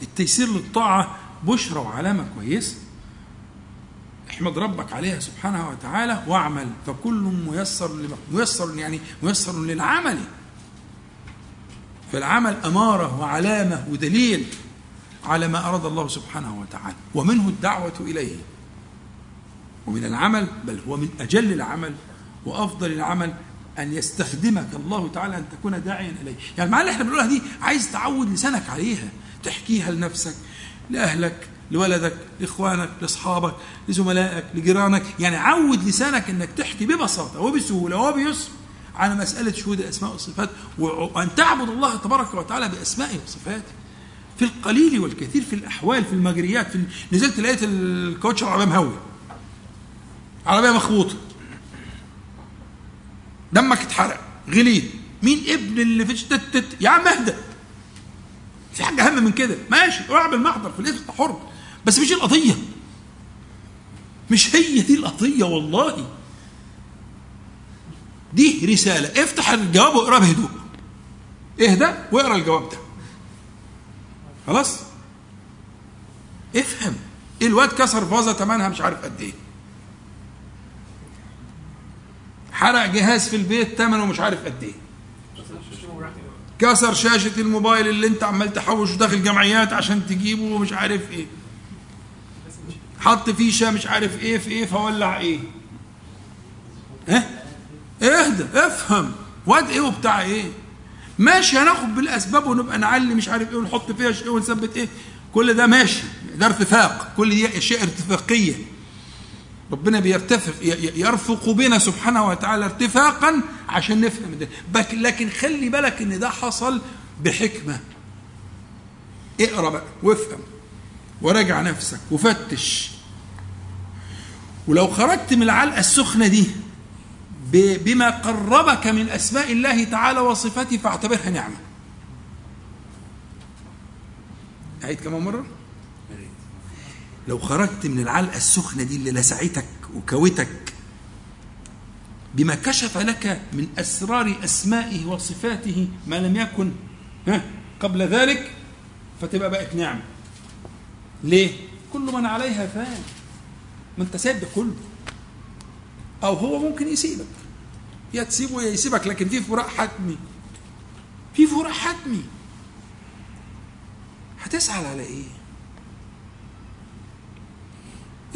التيسير للطاعة بشرى وعلامة كويسة. احمد ربك عليها سبحانه وتعالى واعمل. فكل ميسر ميسر يعني ميسر للعمل. فالعمل أمارة وعلامة ودليل على ما أراد الله سبحانه وتعالى. ومنه الدعوة إليه. ومن العمل بل هو من أجل العمل وأفضل العمل أن يستخدمك الله تعالى أن تكون داعيا إليه. يعني المعاني اللي إحنا بنقولها دي عايز تعود لسانك عليها تحكيها لنفسك لأهلك لولدك لإخوانك لأصحابك لزملائك لجيرانك. يعني عود لسانك أنك تحكي ببساطة وبسهولة وبيسر على مسألة شهود الأسماء والصفات وأن تعبد الله تبارك وتعالى بأسمائه وصفاته في القليل والكثير في الأحوال في المجريات في نزلت لقيت الكوتش العربية مهوي. عربية مخبوطة. دمك اتحرق غليت مين ابن اللي فيش تت تت؟ يا عم اهدى. في حاجة أهم من كده. ماشي روح بالمحضر في الاسم حر. بس مش القضية. مش هي دي القضية والله. دي رسالة. افتح الجواب واقرأ بهدوء اهدى واقرأ الجواب ده. خلاص؟ افهم. الواد كسر فازة ثمنها مش عارف قد إيه. حرق جهاز في البيت ثمنه مش عارف قد إيه. كسر شاشة الموبايل اللي انت عمال تحوش داخل جمعيات عشان تجيبه ومش عارف إيه. حط فيشة مش عارف إيه في إيه فولع إيه. ها اهدى افهم. واد إيه وبتاع إيه. ماشي هناخد بالأسباب ونبقى نعلي مش عارف إيه ونحط فيها شيء ونثبت إيه. كل ده ماشي ده ارتفاق. كل دي أشياء ارتفاقية. ربنا بيرتفق يرفق بنا سبحانه وتعالى ارتفاقا عشان نفهم ده. لكن خلي بالك إن ده حصل بحكمة. اقرأ بقى وافهم. وراجع نفسك وفتش. ولو خرجت من العلقة السخنة دي بما قربك من أسماء الله تعالى وصفاته فاعتبرها نعمة. أعيد كمان مرة. لو خرجت من العلقة السخنة دي اللي لسعتك وكوتك بما كشف لك من أسرار أسمائه وصفاته ما لم يكن قبل ذلك فتبقى بقت نعمة. ليه؟ كل من عليها فان. ما انت سايب ده كله. أو هو ممكن يسيبك. يا تسيبه يا يسيبك لكن في فراق حتمي. في فراق حتمي. هتسأل على إيه؟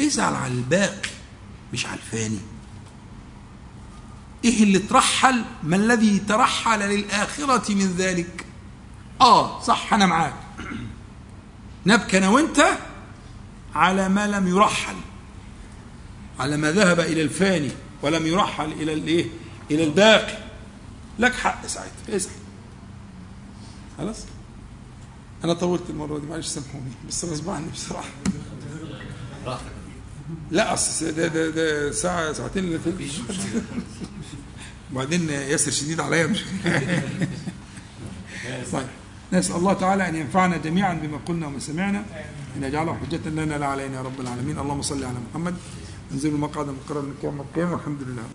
ازعل على الباقي مش على الفاني. إيه اللي ترحل؟ ما الذي ترحل للآخرة من ذلك؟ آه صح أنا معاك. نبكي أنا وأنت على ما لم يرحل على ما ذهب إلى الفاني ولم يرحل إلى الايه إلى الباقي. لك حق ساعتها اسال خلاص؟ أنا طولت المرة دي معلش سامحوني بس غصب عني بصراحة. لا أصل ده ده ده ساعة ساعتين اللي فاتوا. وبعدين ياسر شديد عليا مش طيب. نسأل الله تعالى أن ينفعنا جميعا بما قلنا وما سمعنا أن يجعله حجة لنا لا علينا يا رب العالمين. اللهم صل على محمد. انزلوا المقعد المقرر من القيامه والحمد لله.